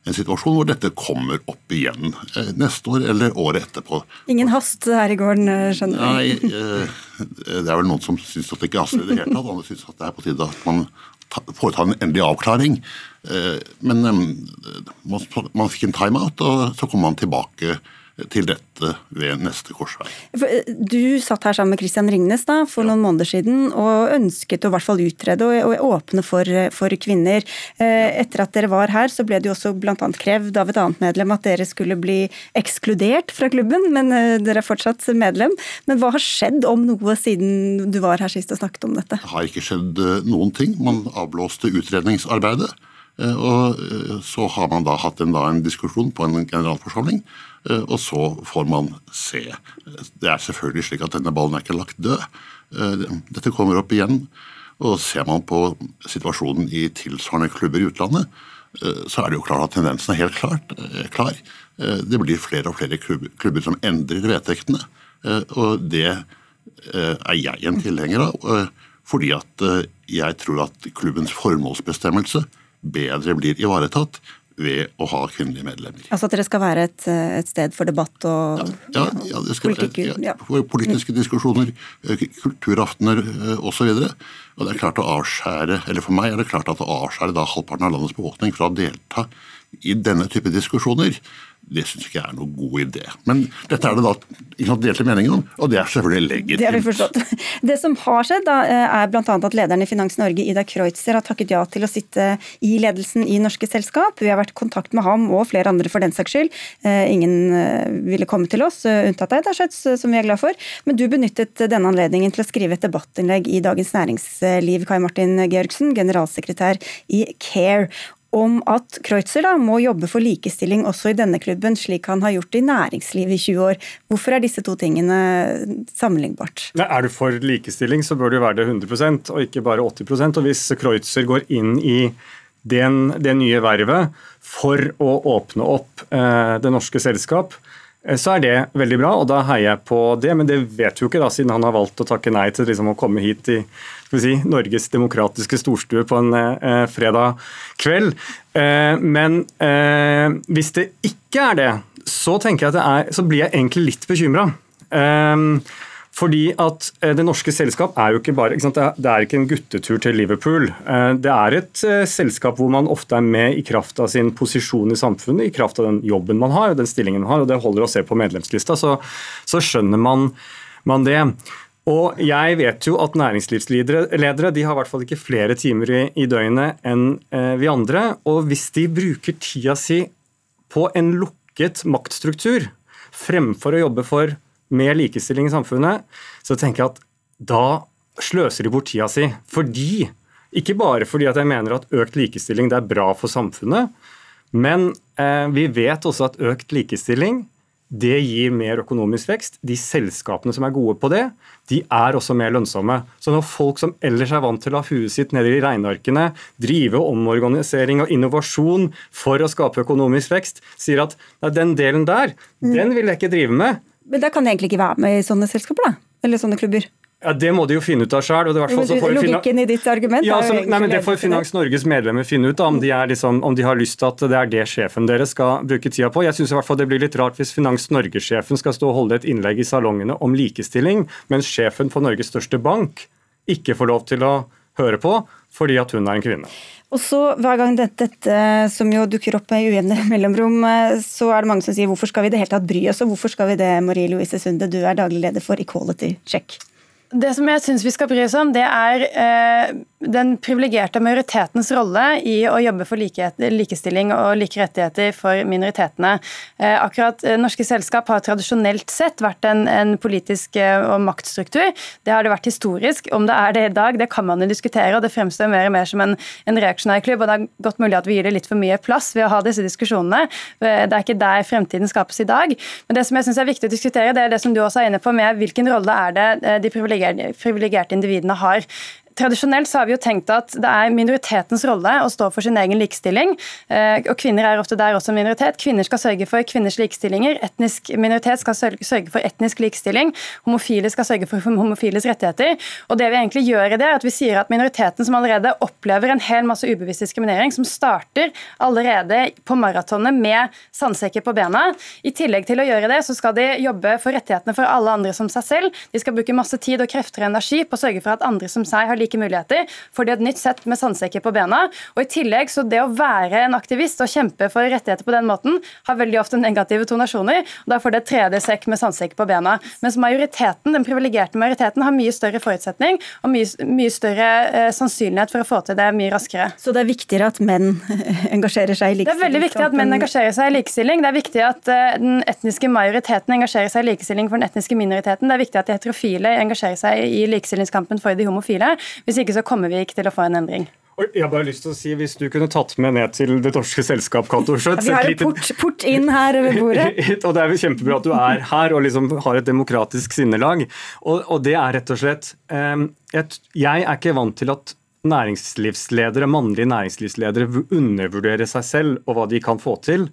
en situasjon hvor dette kommer opp igjen eh, neste år eller året etterpå. Ingen hast her i gården, eh, skjønner jeg? Nei, det er vel noen som syns at det ikke haster i det hele tatt. Andre syns at det er på tide at man foretar en endelig avklaring. Men man fikk en timeout, og så kom man tilbake til dette ved neste korsvei. Eh, du satt her sammen med Christian Ringnes da, for ja. noen måneder siden og ønsket å i hvert fall utrede og, og åpne for, for, kvinner. Eh, etter at dere var her, så ble det jo også bl.a. krevd av et annet medlem at dere skulle bli ekskludert fra klubben, men eh, dere er fortsatt medlem. Men hva har skjedd om noe siden du var her sist og snakket om dette? Det har ikke skjedd noen ting. Man avblåste utredningsarbeidet. Og så har man da hatt en, da en diskusjon på en generalforsamling Eh, og så får man se. Det er selvfølgelig slik at denne ballen er ikke lagt død. Eh, dette kommer opp igjen. Og ser man på situasjonen i tilsvarende klubber i utlandet, eh, så er det jo klart at tendensen er helt klart, klar. Det blir flere og flere klubber som endrer vedtektene. Og det er jeg en tilhenger av, fordi at jeg tror at klubbens formålsbestemmelse bedre blir ivaretatt ved å ha kvinnelige medlemmer. Altså at dere skal være et, et sted for debatt og ja, ja, ja det skal politikk, være, ja, politiske diskusjoner, eh, kulturaftener eh, osv. Og det er klart å avskjære, eller For meg er det klart at å avskjære da halvparten av landets befolkning fra å delta i denne type diskusjoner, det syns ikke jeg er noen god idé. Men dette er det da ikke delte meninger om, og det er selvfølgelig legitimt. Det har vi forstått. <laughs> Det som har skjedd, da, er bl.a. at lederen i Finans Norge, Ida Kreutzer, har takket ja til å sitte i ledelsen i norske selskap. Vi har vært i kontakt med ham og flere andre for den saks skyld. Eh, ingen eh, ville komme til oss, eh, unntatt deg, Schjøtz, som vi er glad for. Men du benyttet denne anledningen til å skrive et debattinnlegg i Dagens Næringsliv, Kai Martin Georgsen, generalsekretær i Care om at Kreutzer da må jobbe for likestilling også i denne klubben, slik han har gjort i næringslivet i 20 år. Hvorfor er disse to tingene sammenlignbart? Er du for likestilling, så bør du være det 100% og ikke bare 80% Og Hvis Kreutzer går inn i den, det nye vervet for å åpne opp eh, det norske selskap, Eh, så er det veldig bra, og da heier jeg på det. Men det vet du jo ikke, da, siden han har valgt å takke nei til liksom, å komme hit i si, Norges demokratiske storstue på en eh, fredag kveld. Eh, men eh, hvis det ikke er det, så, det er, så blir jeg egentlig litt bekymra. Eh, fordi at eh, Det norske selskap er jo ikke bare ikke Det er ikke en guttetur til Liverpool. Det er et selskap hvor man ofte er med i kraft av sin posisjon i samfunnet, i kraft av den jobben man har og den stillingen man har. og Det holder å se på medlemslista, så, så skjønner man, man, det. Og jeg vet jo at næringslivsledere de har i hvert fall ikke flere timer i, i døgnet enn eh, vi andre. Og hvis de bruker tida si på en lukket maktstruktur fremfor å jobbe for mer likestilling i samfunnet, så tenker jeg at da sløser de bort tida si. Fordi, ikke bare fordi at jeg mener at økt likestilling er bra for samfunnet, men eh, vi vet også at økt likestilling det gir mer økonomisk vekst. De selskapene som er gode på det, de er også mer lønnsomme. Så når folk som ellers er vant til å ha huet sitt nede i regnearkene, drive omorganisering og innovasjon for å skape økonomisk vekst, sier at den delen der, mm. den vil jeg ikke drive med. Men da kan de egentlig ikke være med i sånne selskaper, da? Eller sånne klubber? Ja, Det må de jo finne ut av sjøl. Logikken i ditt argument ja, altså, nei, men Det får Finans Norges medlemmer finne ut av, om de, liksom, om de har lyst til at det er det sjefen deres skal bruke tida på. Jeg fall Det blir litt rart hvis Finans Norge-sjefen skal stå og holde et innlegg i salongene om likestilling, mens sjefen for Norges største bank ikke får lov til å høre på fordi at hun er en kvinne. Og så Hver gang dette, dette, som jo dukker opp med ujevne <laughs> mellomrom, så er det mange som sier hvorfor skal vi det hele tatt bry oss, og hvorfor skal vi det, Marie Louise Sunde, du er daglig leder for Equality Check. Det som jeg syns vi skal bry oss om, det er eh, den privilegerte majoritetens rolle i å jobbe for likhet, likestilling og like rettigheter for minoritetene. Eh, akkurat eh, Norske selskap har tradisjonelt sett vært en, en politisk eh, og maktstruktur. Det har det vært historisk. Om det er det i dag, det kan man jo diskutere, og det fremstår mer og mer som en, en reaksjonær og Det er godt mulig at vi gir det litt for mye plass ved å ha disse diskusjonene. Eh, det er ikke der fremtiden skapes i dag. Men det som jeg synes er viktig å diskutere, det er det som du også er inne på med hvilken rolle er det eh, de privilegerte individene har. Tradisjonelt så har vi jo tenkt at det er minoritetens rolle å stå for sin egen likestilling. Eh, og Kvinner er ofte der også minoritet. Kvinner skal sørge for kvinners likestillinger. Etnisk minoritet skal sørge for etnisk likestilling. Homofile skal sørge for homofiles rettigheter. Og det vi egentlig gjør i det, er at vi sier at minoriteten som allerede opplever en hel masse ubevisst diskriminering, som starter allerede på maratonet med sandsekker på bena, i tillegg til å gjøre det, så skal de jobbe for rettighetene for alle andre som seg selv. De skal bruke masse tid og krefter og energi på å sørge for at andre som seg har like muligheter, får de et nytt sett med sandsekker på bena. Og i tillegg, så Det å være en aktivist og kjempe for rettigheter på den måten, har veldig ofte negative tonasjoner. og Da får det et tredje sekk med sandsekk på bena. Mens majoriteten, den privilegerte majoriteten har mye større forutsetning og mye, mye større eh, sannsynlighet for å få til det mye raskere. Så det er viktigere at menn <laughs> engasjerer seg i likestilling? Det er veldig viktig at menn engasjerer seg i likestilling. Det er viktig at eh, den etniske majoriteten engasjerer seg i likestilling for den etniske minoriteten. Det er viktig at de heterofile engasjerer seg i likestillingskampen for de homofile. Hvis ikke så kommer vi ikke til å få en endring. Jeg har bare lyst til å si, Hvis du kunne tatt med ned til Det norske selskap, Cato Schjøtt Vi har en port, port, inn her ved bordet. <laughs> og Det er jo kjempebra at du er her og liksom har et demokratisk sinnelag. Og, og det er rett og slett et, Jeg er ikke vant til at næringslivsledere, mannlige næringslivsledere undervurderer seg selv og hva de kan få til.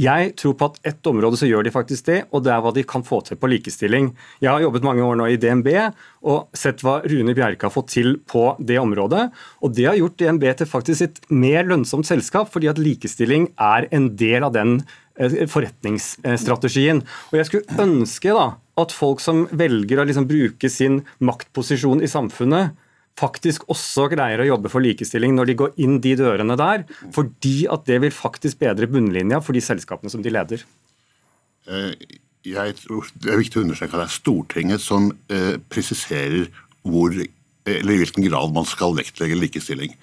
Jeg tror på at ett område så gjør de faktisk det, og det er hva de kan få til på likestilling. Jeg har jobbet mange år nå i DNB og sett hva Rune Bjerke har fått til på det området. Og det har gjort DNB til faktisk et mer lønnsomt selskap, fordi at likestilling er en del av den eh, forretningsstrategien. Og jeg skulle ønske da at folk som velger å liksom bruke sin maktposisjon i samfunnet, faktisk også greier å jobbe for likestilling når de går inn de dørene der, fordi at det vil faktisk bedre bunnlinja for de selskapene som de leder? Eh, jeg tror Det er viktig å understreke at det er Stortinget som eh, presiserer hvor, eller i hvilken grad man skal vektlegge likestilling.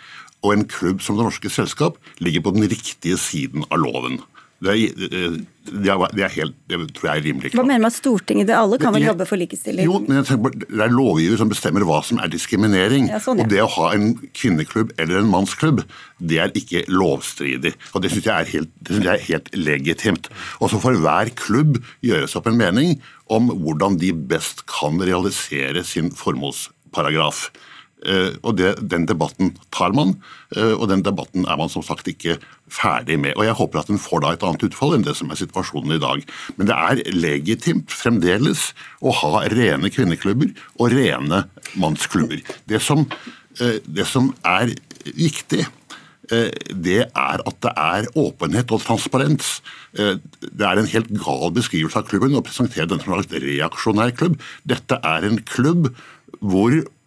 Og en klubb som Det Norske Selskap ligger på den riktige siden av loven. Det er, det, er, det, er helt, det tror jeg er rimelig klart. Hva mener med Stortinget? Det alle kan vel jobbe for likestilling? Jo, men tenker, Det er lovgiver som bestemmer hva som er diskriminering. Ja, sånn, ja. Og det å ha en kvinneklubb eller en mannsklubb, det er ikke lovstridig. Og Det syns jeg, helt, jeg er helt legitimt. Og så får hver klubb gjøre seg opp en mening om hvordan de best kan realisere sin formålsparagraf. Uh, og det, Den debatten tar man, uh, og den debatten er man som sagt ikke ferdig med. Og Jeg håper at den får da et annet utfall enn det som er situasjonen i dag. Men det er legitimt fremdeles å ha rene kvinneklubber og rene mannsklubber. Det som, uh, det som er viktig, det er at det er åpenhet og transparens. Det er en helt gal beskrivelse av klubben å presentere den som en reaksjonær klubb. Dette er en klubb hvor Eh,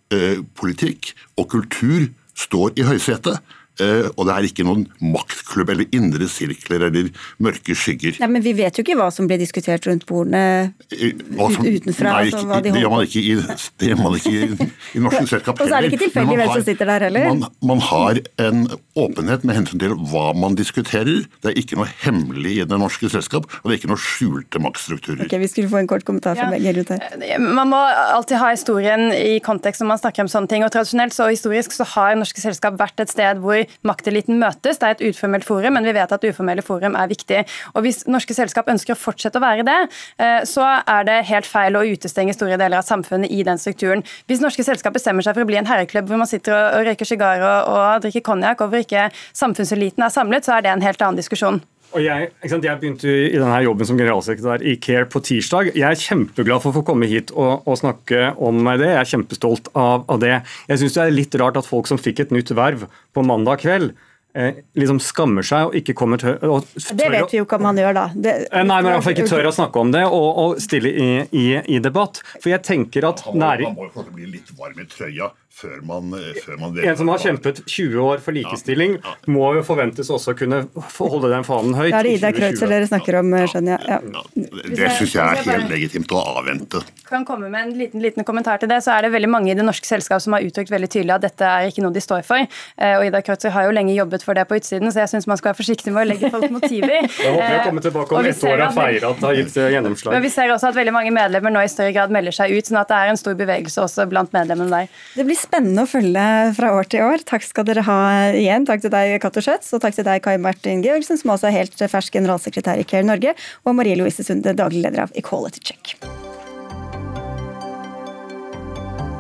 politikk og kultur står i høysetet. Uh, og det er ikke noen maktklubb eller indre sirkler eller mørke skygger. Nei, Men vi vet jo ikke hva som ble diskutert rundt bordene som, utenfra. Nei, altså, de det, gjør man ikke i, det gjør man ikke i, i norske selskap <laughs> heller. Og så er det ikke tilfeldig hvem som sitter der heller. Man, man, har en åpenhet med hensyn til hva man diskuterer. Det er ikke noe hemmelig i det norske selskap, og det er ikke noe skjulte maktstrukturer. Ok, Vi skulle få en kort kommentar fra ja. rundt her. Eh, man må alltid ha historien i kontekst når man snakker om sånne ting. og Tradisjonelt så historisk så har norske selskap vært et sted hvor makteliten møtes. Det er et uformelt forum, men vi vet at uformelle forum er viktig. Og Hvis norske selskap ønsker å fortsette å være det, eh, så er det helt feil å utestenge store deler av samfunnet i den strukturen. Hvis norske selskap bestemmer seg for å bli en herreklubb hvor man sitter og røyker sigar og, og drikker konjakk, og hvor ikke samfunnseliten er samlet, så er det en helt annen diskusjon. Og jeg, sant, jeg, begynte i denne jobben som generalsekretær i CARE på tirsdag. Jeg er kjempeglad for å få komme hit og, og snakke om det. Jeg er kjempestolt av, av det. Jeg syns det er litt rart at folk som fikk et nytt verv på mandag kveld, eh, liksom skammer seg og ikke kommer til å Det vet vi jo ikke om han gjør, da. Det, eh, Nei, men får ikke tør å snakke om det og, og stille i, i, i, debatt. For jeg tenker at næring... Han må jo bli litt varm i trøya før man, eh, før man En som har kjempet 20 år for likestilling, ja, ja. må jo forventes også kunne holde den fanen høyt. Da er det Ida Kreutzer dere snakker om, skjønner jeg. Ja. Det syns jeg er helt legitimt å avvente. Kan komme med en liten, liten, kommentar til det, så er det veldig mange i det norske selskap som har uttrykt veldig tydelig at dette er ikke noe de står for. Eh, og Ida Kreutzer har jo lenge jobbet for det på utsiden, så jeg syns man skal være forsiktig med å legge folk motiver. <laughs> Jeg håper jeg kommer tilbake om ett år og feirer at det har gitt gjennomslag. Men vi ser også at veldig mange medlemmer nå i større grad melder seg ut, sånn at det er en stor bevegelse også blant medlemmene der. Spennende å følge fra år til år. Takk skal dere ha igjen. Takk til deg, Cato Schjøtz, og takk til deg, Kai Martin Georgsen, som også er helt fersk generalsekretær i Care Norge, og Marie Louise Sunde, daglig leder av Equality Check.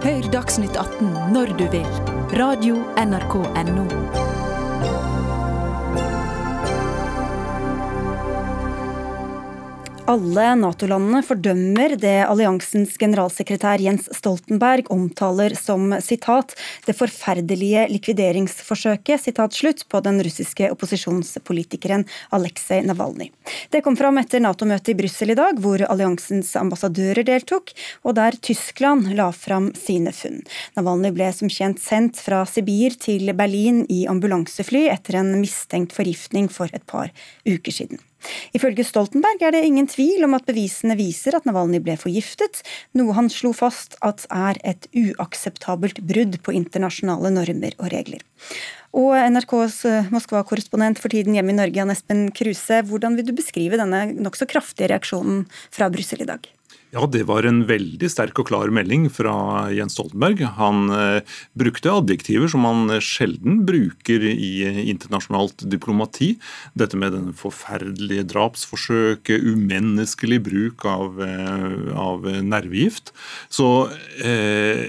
Hør Dagsnytt 18 når du vil. Radio NRK Radio.nrk.no. Alle Nato-landene fordømmer det alliansens generalsekretær Jens Stoltenberg omtaler som citat, 'det forferdelige likvideringsforsøket' citat, slutt, på den russiske opposisjonspolitikeren Aleksej Navalnyj. Det kom fram etter Nato-møtet i Brussel i dag, hvor alliansens ambassadører deltok, og der Tyskland la fram sine funn. Navalnyj ble som kjent sendt fra Sibir til Berlin i ambulansefly etter en mistenkt forgiftning for et par uker siden. Ifølge Stoltenberg er det ingen tvil om at bevisene viser at Navalnyj ble forgiftet, noe han slo fast at er et uakseptabelt brudd på internasjonale normer og regler. Og NRKs eh, Moskva-korrespondent for tiden hjemme i Norge, Jan Espen Kruse, hvordan vil du beskrive denne nokså kraftige reaksjonen fra Brussel i dag? Ja, Det var en veldig sterk og klar melding fra Jens Stoltenberg. Han eh, brukte adjektiver som han sjelden bruker i internasjonalt diplomati. Dette med den forferdelige drapsforsøket, umenneskelig bruk av, eh, av nervegift. Så eh,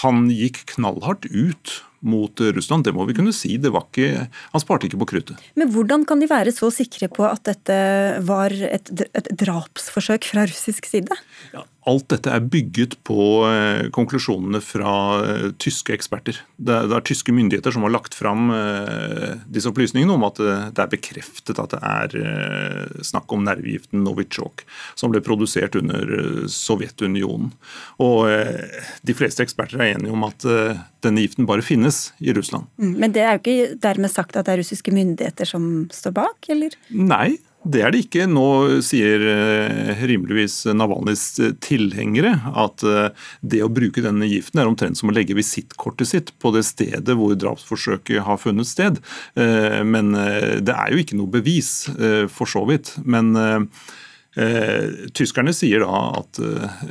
han gikk knallhardt ut mot Russland. Det må vi kunne si. Det var ikke, han sparte ikke på kruttet. Men hvordan kan de være så sikre på at dette var et, et drapsforsøk fra russisk side? Ja, alt dette er bygget på eh, konklusjonene fra eh, tyske eksperter. Det er, det er, tyske myndigheter som har lagt fram eh, disse opplysningene om at det er bekreftet at det er snakk om nervegiften Novitsjok, som ble produsert under Sovjetunionen. Og de fleste eksperter er enige om at denne giften bare finnes i Russland. Mm, men det er jo ikke dermed sagt at det er russiske myndigheter som står bak, eller? Nei, det er det ikke. Nå sier eh, rimeligvis Navalnyjs tilhengere at eh, det å bruke denne giften er omtrent som å legge visittkortet sitt på det stedet hvor drapsforsøket har funnet sted. Eh, men det er jo ikke noe bevis, for så vidt. Men Eh, tyskerne sier da at eh,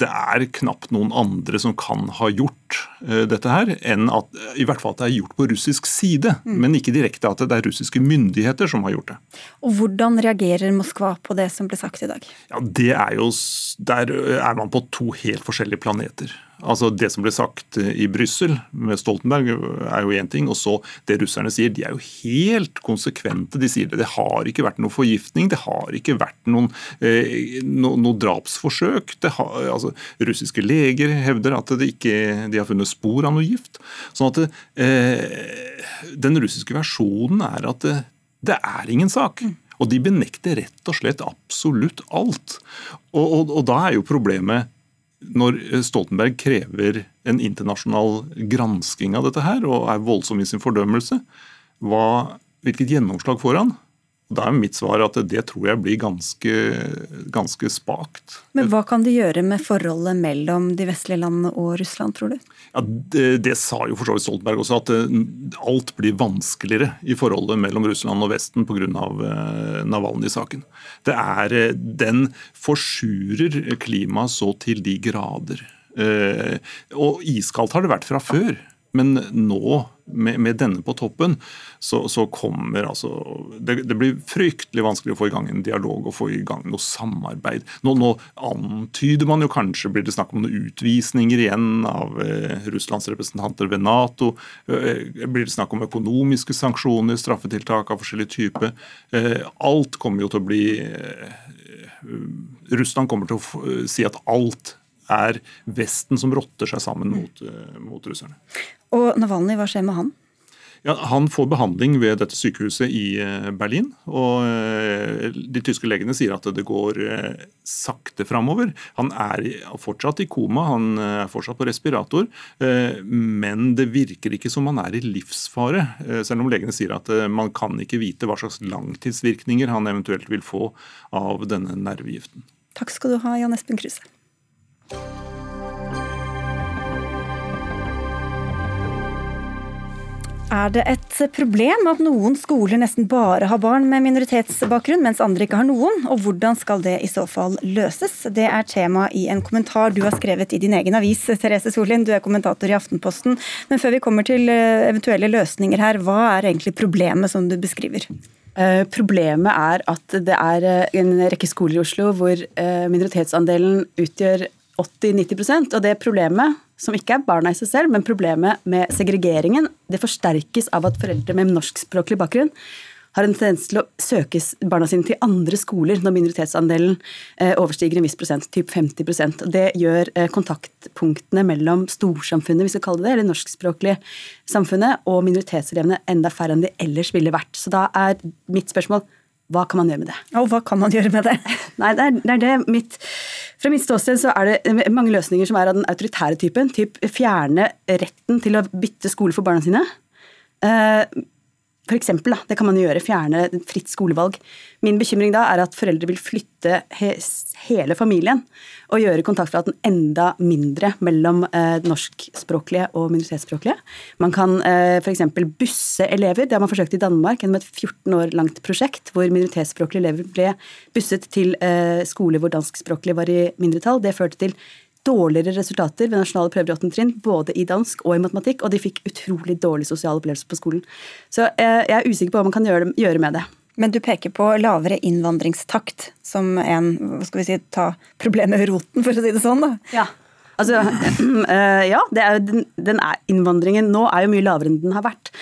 det er knapt noen andre som kan ha gjort eh, dette her, enn at i hvert fall at det er gjort på russisk side, mm. men ikke direkte at det er russiske myndigheter som har gjort det. Og Hvordan reagerer Moskva på det som ble sagt i dag? Ja, det er jo, Der er man på to helt forskjellige planeter. Altså Det som ble sagt i Brussel med Stoltenberg er jo én ting. Og så det russerne sier, de er jo helt konsekvente. De sier det. Det har ikke vært noe forgiftning, det har ikke vært noen eh, no, noe drapsforsøk. Har, altså, russiske leger hevder at ikke, de har funnet spor av noe gift. Sånn at eh, Den russiske versjonen er at det, det er ingen sak. Og de benekter rett og slett absolutt alt. Og, og, og da er jo problemet når Stoltenberg krever en internasjonal gransking av dette her, og er voldsom i sin fordømmelse, hva, hvilket gjennomslag får han? Da er mitt svar at det tror jeg blir ganske, ganske spakt. Men hva kan det gjøre med forholdet mellom de vestlige landene og Russland, tror du? Ja, det, det sa jo for så vidt Stoltenberg også, at eh, alt blir vanskeligere i forholdet mellom Russland og Vesten pga. Uh, Navalnyj-saken. Det er, eh, Den forsurer klimaet så til de grader. Og iskaldt har det vært fra før. Men nå, med, med denne på toppen, så, så kommer altså det, det, blir fryktelig vanskelig å få i gang en dialog og få i gang noe samarbeid. Nå, nå antyder man jo kanskje, blir det snakk om noen utvisninger igjen av eh, Russlands representanter ved Nato? Eh, blir det snakk om økonomiske sanksjoner, straffetiltak av forskjellig type? Eh, alt kommer jo til å bli eh, Russland kommer til å eh, si at alt er Vesten som rotter seg sammen mot, eh, mot russerne. Og Navalny, hva skjer med han? Ja, Han får behandling ved dette sykehuset i eh, Berlin. og De tyske legene sier at det går sakte framover. Han er fortsatt i koma, han er fortsatt på respirator. Men det virker ikke som han er i livsfare. Selv om legene sier at man kan ikke vite hva slags langtidsvirkninger han eventuelt vil få av denne nervegiften. Takk skal du ha, Jan Espen Kruse. Er det et problem at noen skoler nesten bare har barn med minoritetsbakgrunn, mens andre ikke har noen? Og hvordan skal det i så fall løses? Det er tema i en kommentar du har skrevet i din egen avis, Therese Solin. Du er kommentator i Aftenposten. Men før vi kommer til eh, eventuelle løsninger her, hva er egentlig problemet som du beskriver? Eh, problemet er at det er eh, en rekke skoler i Oslo hvor minoritetsandelen utgjør 80-90% og det problemet, som ikke er barna i seg selv, men problemet med segregeringen, det forsterkes av at foreldre med norskspråklig bakgrunn har en tendens til å søke barna sine til andre skoler når minoritetsandelen eh, overstiger en viss prosent, typ 50% Det gjør eh, kontaktpunktene mellom storsamfunnet, vi skal kalle det, eller norskspråklige samfunnet, og minoritetselevene enda færre enn de ellers ville vært. Så da er mitt spørsmål hva kan man gjøre med det? Og hva kan man gjøre med det? <laughs> Nei, det er, det er det mitt, Fra mitt ståsted så er det mange løsninger som er av den autoritære typen. Typ fjerne retten til å bytte skole for barna sine. For eksempel, da, det kan man gjøre, fjerne fritt skolevalg. Min bekymring da er at foreldre vil flytte he hele familien og gjøre kontaktflaten enda mindre mellom eh, norskspråklige og minoritetsspråklige. Man kan eh, f.eks. busse elever. Det har man forsøkt i Danmark gjennom et 14 år langt prosjekt hvor minoritetsspråklige elever ble busset til eh, skoler hvor danskspråklige var i mindretall. Det førte til dårligere resultater ved nasjonale prøver i 8. trinn, både i dansk og i matematikk, og de fikk utrolig dårlig sosial opplevelse på skolen. Så eh, jeg er usikker på hva man kan gjøre, med det. Men du peker på lavere innvandringstakt som en hva skal vi si, ta problemet ved roten, for å si det sånn? da. Ja. Altså, <clears throat> eh, ja, er, den, den er, innvandringen nå er jo mye lavere enn den har vært.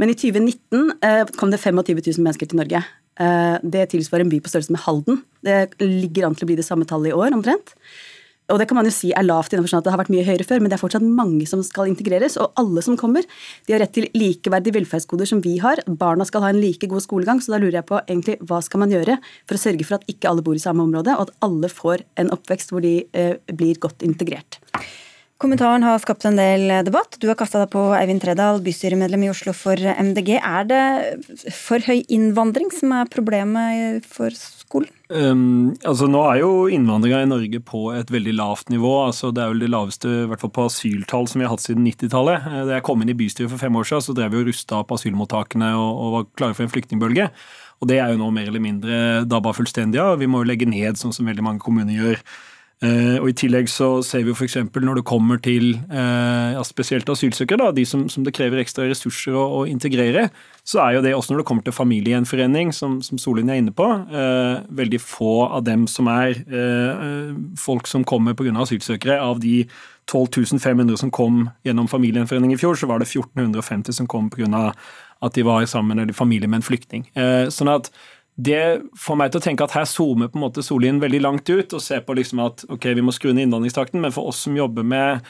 Men i 2019 eh, kom det 25 000 mennesker til Norge. Det tilsvarer en by på størrelse med Halden. Det ligger an til å bli det samme tallet i år, omtrent. Og det kan man jo si er lavt innenfor sånn at det har vært mye høyere før, men det er fortsatt mange som skal integreres. Og alle som kommer, de har rett til likeverdige velferdsgoder som vi har. Barna skal ha en like god skolegang, så da lurer jeg på egentlig hva skal man gjøre for å sørge for at ikke alle bor i samme område, og at alle får en oppvekst hvor de eh, blir godt integrert. Kommentaren har skapt en del debatt. Du har kasta deg på Eivind Tredal, bystyremedlem i Oslo for MDG. Er det for høy innvandring som er problemet for skolen? Um, altså Nå er jo innvandringa i Norge på et veldig lavt nivå. altså Det er vel det laveste i hvert fall på asyltall som vi har hatt siden 90-tallet. Eh, da jeg kom inn i bystyret for fem år siden, så drev vi og rusta opp asylmottakene og, og var klare for en flyktningbølge. Og Det er jo nå mer eller mindre dabba fullstendig av. Vi må jo legge ned, sånn som veldig mange kommuner gjør. Eh, og I tillegg så ser vi f.eks. når det kommer til eh, ja, spesielt asylsøkere, da, de som, som, det krever ekstra ressurser å, å, integrere, så er jo det også når det kommer til familiegjenforening, som, som Solin er inne på, eh, veldig få av dem som er eh, folk som kommer pga. asylsøkere. Av de 12 500 som kom gjennom familiegjenforening i fjor, så var det 1450 som kom pga. at de var sammen eller familie med en flyktning. Eh, sånn at det får meg til å tenke at her zoomer på en måte Sollien veldig langt ut og ser på liksom at ok, vi må skru ned innvandringstakten, men for oss som jobber med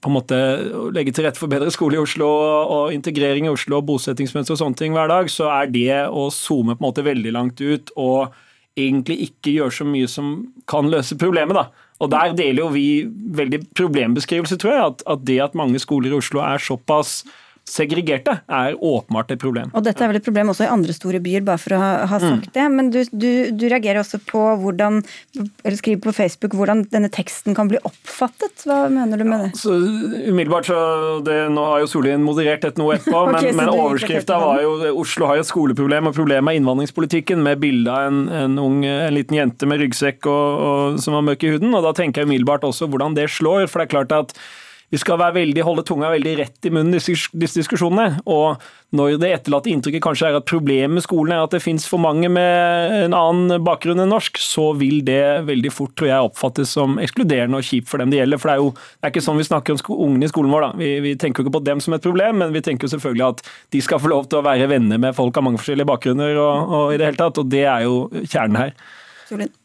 på en måte å legge til rette for bedre skole i Oslo og integrering i Oslo og bosettingsmønster og sånne ting hver dag, så er det å zoome på en måte veldig langt ut og egentlig ikke gjøre så mye som kan løse problemet. da. Og Der deler jo vi veldig problembeskrivelse, tror jeg. At, at det at mange skoler i Oslo er såpass segregerte, er åpenbart et problem. Og Dette er vel et problem også i andre store byer, bare for å ha, ha sagt mm. det. Men du, du, du, reagerer også på hvordan, eller skriver på Facebook hvordan denne teksten kan bli oppfattet. Hva mener du med det? Ja, så umiddelbart så det, Nå har jo Solien moderert dette noe etterpå, <laughs> okay, men, men overskrifta var jo Oslo har et skoleproblem, og problemet er innvandringspolitikken, med bilde av en, en, ung, en, liten jente med ryggsekk og, og, som var mørk i huden. og Da tenker jeg umiddelbart også hvordan det slår. for det er klart at vi skal veldig, holde tunga veldig rett i munnen i disse diskusjonene. Og når det etterlatte inntrykket kanskje er at problemet med skolen er at det finnes for mange med en annen bakgrunn enn norsk, så vil det veldig fort tror jeg, oppfattes som ekskluderende og kjipt for dem det gjelder. For det er jo det er ikke sånn vi snakker om ungene i skolen vår. da. Vi, vi tenker jo ikke på dem som et problem, men vi tenker jo selvfølgelig at de skal få lov til å være venner med folk av mange forskjellige bakgrunner og, og i det hele tatt, og det er jo kjernen her. Solin.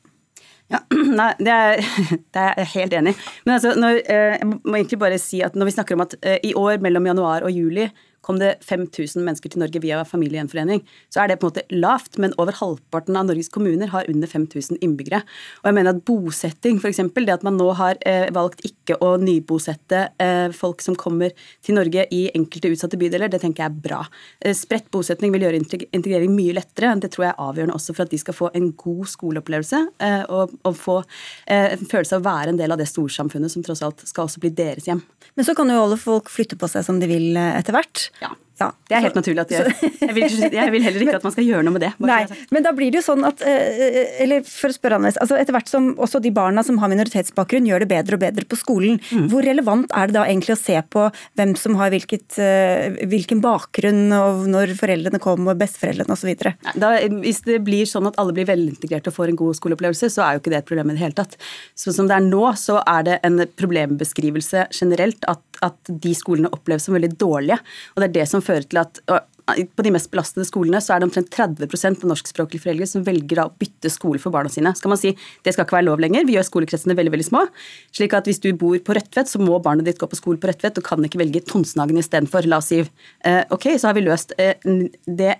Ja, <clears throat> nei, det er, <laughs> det er jeg helt enig i. Men altså, når, eh, jeg må egentlig bare si at når vi snakker om at eh, i år mellom januar og juli kom det 5000 mennesker til Norge via familiegjenforening, så er det på en måte lavt, men over halvparten av Norges kommuner har under 5000 innbyggere. Og jeg mener at bosetting, f.eks., det at man nå har eh, valgt ikke å nybosette eh, folk som kommer til Norge i enkelte utsatte bydeler, det tenker jeg er bra. Eh, spredt bosetting vil gjøre integrering mye lettere. Det tror jeg er avgjørende også for at de skal få en god skoleopplevelse eh, og, og, få eh, en følelse av å være en del av det storsamfunnet som tross alt skal også bli deres hjem. Men så kan jo alle folk flytte på seg som de vil eh, etter hvert. Ja. Ja, det er helt så, naturlig at de gjør. <laughs> Jeg vil, jeg vil heller ikke at man skal gjøre noe med det. Nei, men da blir det jo sånn at eh, Eller for å spørre annerledes. Altså etter hvert som også de barna som har minoritetsbakgrunn gjør det bedre og bedre på skolen, mm. hvor relevant er det da egentlig å se på hvem som har hvilket, eh, hvilken bakgrunn, og når foreldrene kom, og besteforeldrene osv.? Hvis det blir sånn at alle blir velintegrerte og får en god skoleopplevelse, så er jo ikke det et problem i det hele tatt. Så som det er nå, så er det en problembeskrivelse generelt at, at de skolene oppleves som veldig dårlige. Og det er det som fører til at på de mest belastede skolene så er det omtrent 30% av norskspråklige foreldre som velger å bytte skole for barna sine. Skal man si det skal ikke være lov lenger, vi gjør skolekretsene veldig veldig små. slik at hvis du bor på Rødtvet, så må barnet ditt gå på skole på Rødtvet og kan ikke velge Tonsenhagen istedenfor. La oss si eh, ok, så har vi løst eh, det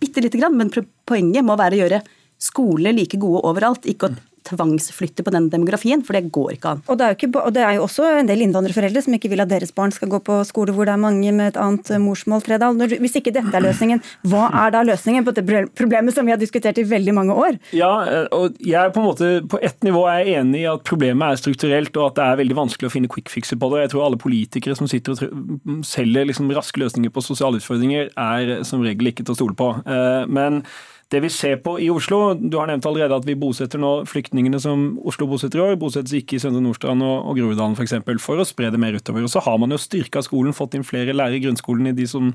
bitte lite grann, men poenget må være å gjøre skolene like gode overalt. ikke å tvangsflytte på den demografien, for det går ikke an. Og det, er jo, ikke, og det er jo også en del innvandrerforeldre som ikke vil at deres barn skal gå på skole hvor det er mange med et annet eh, morsmål. Tredal. Hvis ikke dette er løsningen, hva er da løsningen på det problemet som vi har diskutert i veldig mange år? Ja, eh, og jeg er på en måte på ett nivå er jeg enig i at problemet er strukturelt, og at det er veldig vanskelig å finne quick fixer på det. Jeg tror alle politikere som sitter og selger liksom raske løsninger på sosiale utfordringer, er som regel ikke til å stole på. Eh, men det vi ser på i Oslo, du har nevnt allerede at vi bosetter nå flyktningene som Oslo bosetter i år, bosettes ikke i Søndre Nordstrand og, og Groruddalen f.eks. For, for å spre det mer utover. Og så har man jo styrka skolen, fått inn flere lærere i grunnskolen i de som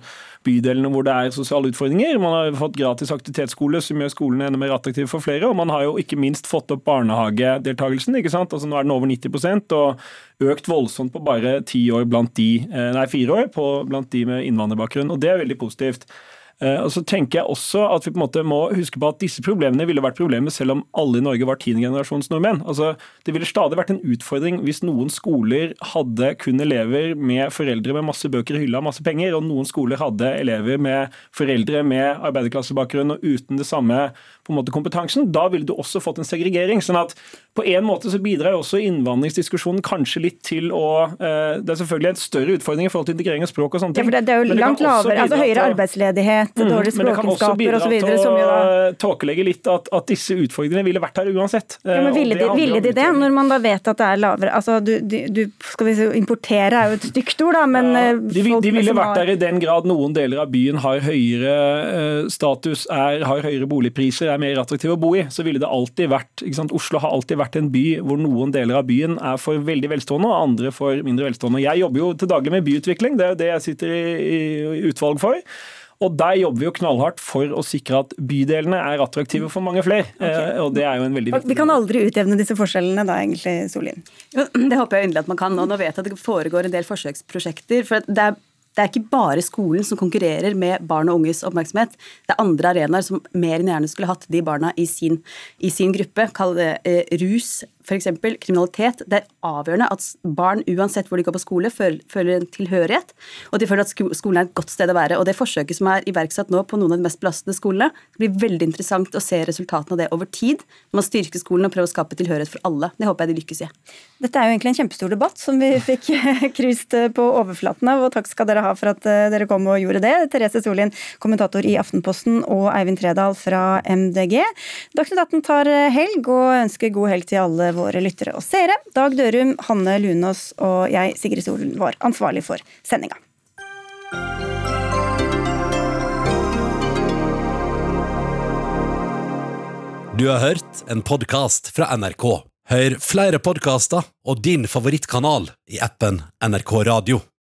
bydelene hvor det er sosiale utfordringer. Man har fått gratis aktivitetsskole som gjør skolen enda mer attraktiv for flere. Og man har jo ikke minst fått opp barnehagedeltakelsen. ikke sant? Altså Nå er den over 90% og økt voldsomt på bare ti år blant de, eh, nei, fire år på, blant de med innvandrerbakgrunn. Og det er veldig positivt. Eh, og så tenker jeg også at vi på en måte må huske på at disse problemene ville vært problemer selv om alle i Norge var tiendegenerasjons nordmenn. Altså, det ville stadig vært en utfordring hvis noen skoler hadde kun elever med foreldre med masse bøker i hylla og masse penger, og noen skoler hadde elever med foreldre med arbeiderklassebakgrunn og uten det samme på en måte kompetansen, da ville du også fått en segregering. sånn at på en måte så bidrar også innvandringsdiskusjonen kanskje litt til å eh, Det er selvfølgelig en større utfordring i forhold til integrering av språk og sånne ting. Ja, for det, det er jo langt lavere, altså høyere arbeidsledighet, mm, dårlige språkkunnskaper osv. Men det kan også bidra til å tåkelegge litt at, at, disse utfordringene ville vært her uansett. Ja, men Ville, de, ville de det, når man da vet at det er lavere altså du, du, skal vi si, Importere er jo et stygt ord, da, men ja, eh, De, de ville vært der i den grad noen deler av byen har høyere status, er, har høyere boligpriser, er mer attraktive å bo i, så ville det alltid vært Oslo har alltid vært en by hvor noen deler av byen er for veldig velstående, og andre for mindre velstående. Jeg jobber jo til daglig med byutvikling, det er jo det jeg sitter i, i utvalg for. Og der jobber vi jo knallhardt for å sikre at bydelene er attraktive for mange flere. Okay. Eh, og det er jo en veldig viktig Vi kan aldri utjevne disse forskjellene da, egentlig, Solin? Det håper jeg inderlig at man kan. Og nå vet jeg at det foregår en del forsøksprosjekter. for det er det er ikke bare skolen som konkurrerer med barn og unges oppmerksomhet. Det er andre arenaer som mer enn gjerne skulle hatt de barna i sin, i sin gruppe. Kall det eh, rus, f.eks. kriminalitet. Det er avgjørende at barn, uansett hvor de går på skole, føler en tilhørighet, og de føler at skolen er et godt sted å være. Og det forsøket som er iverksatt nå på noen av de mest belastede skolene, det blir veldig interessant å se resultatene av det over tid. Man styrker skolen og prøver å skape tilhørighet for alle. Det håper jeg de lykkes i. Dette er jo egentlig en kjempestor debatt som vi <laughs> fikk krust på overflaten av, og takk skal dere ha for at eh, dere kom og gjorde det. Therese Solien, kommentator i Aftenposten, og Eivind Tredal fra MDG. Dagsnytt 18 tar helg, og ønsker god helg til alle våre lyttere og seere. Dag Dørum, Hanne Lunås og jeg, Sigrid Solen, var ansvarlig for sendinga. Du har hørt en podkast fra NRK. Hør flere podkaster og din favorittkanal i appen NRK Radio.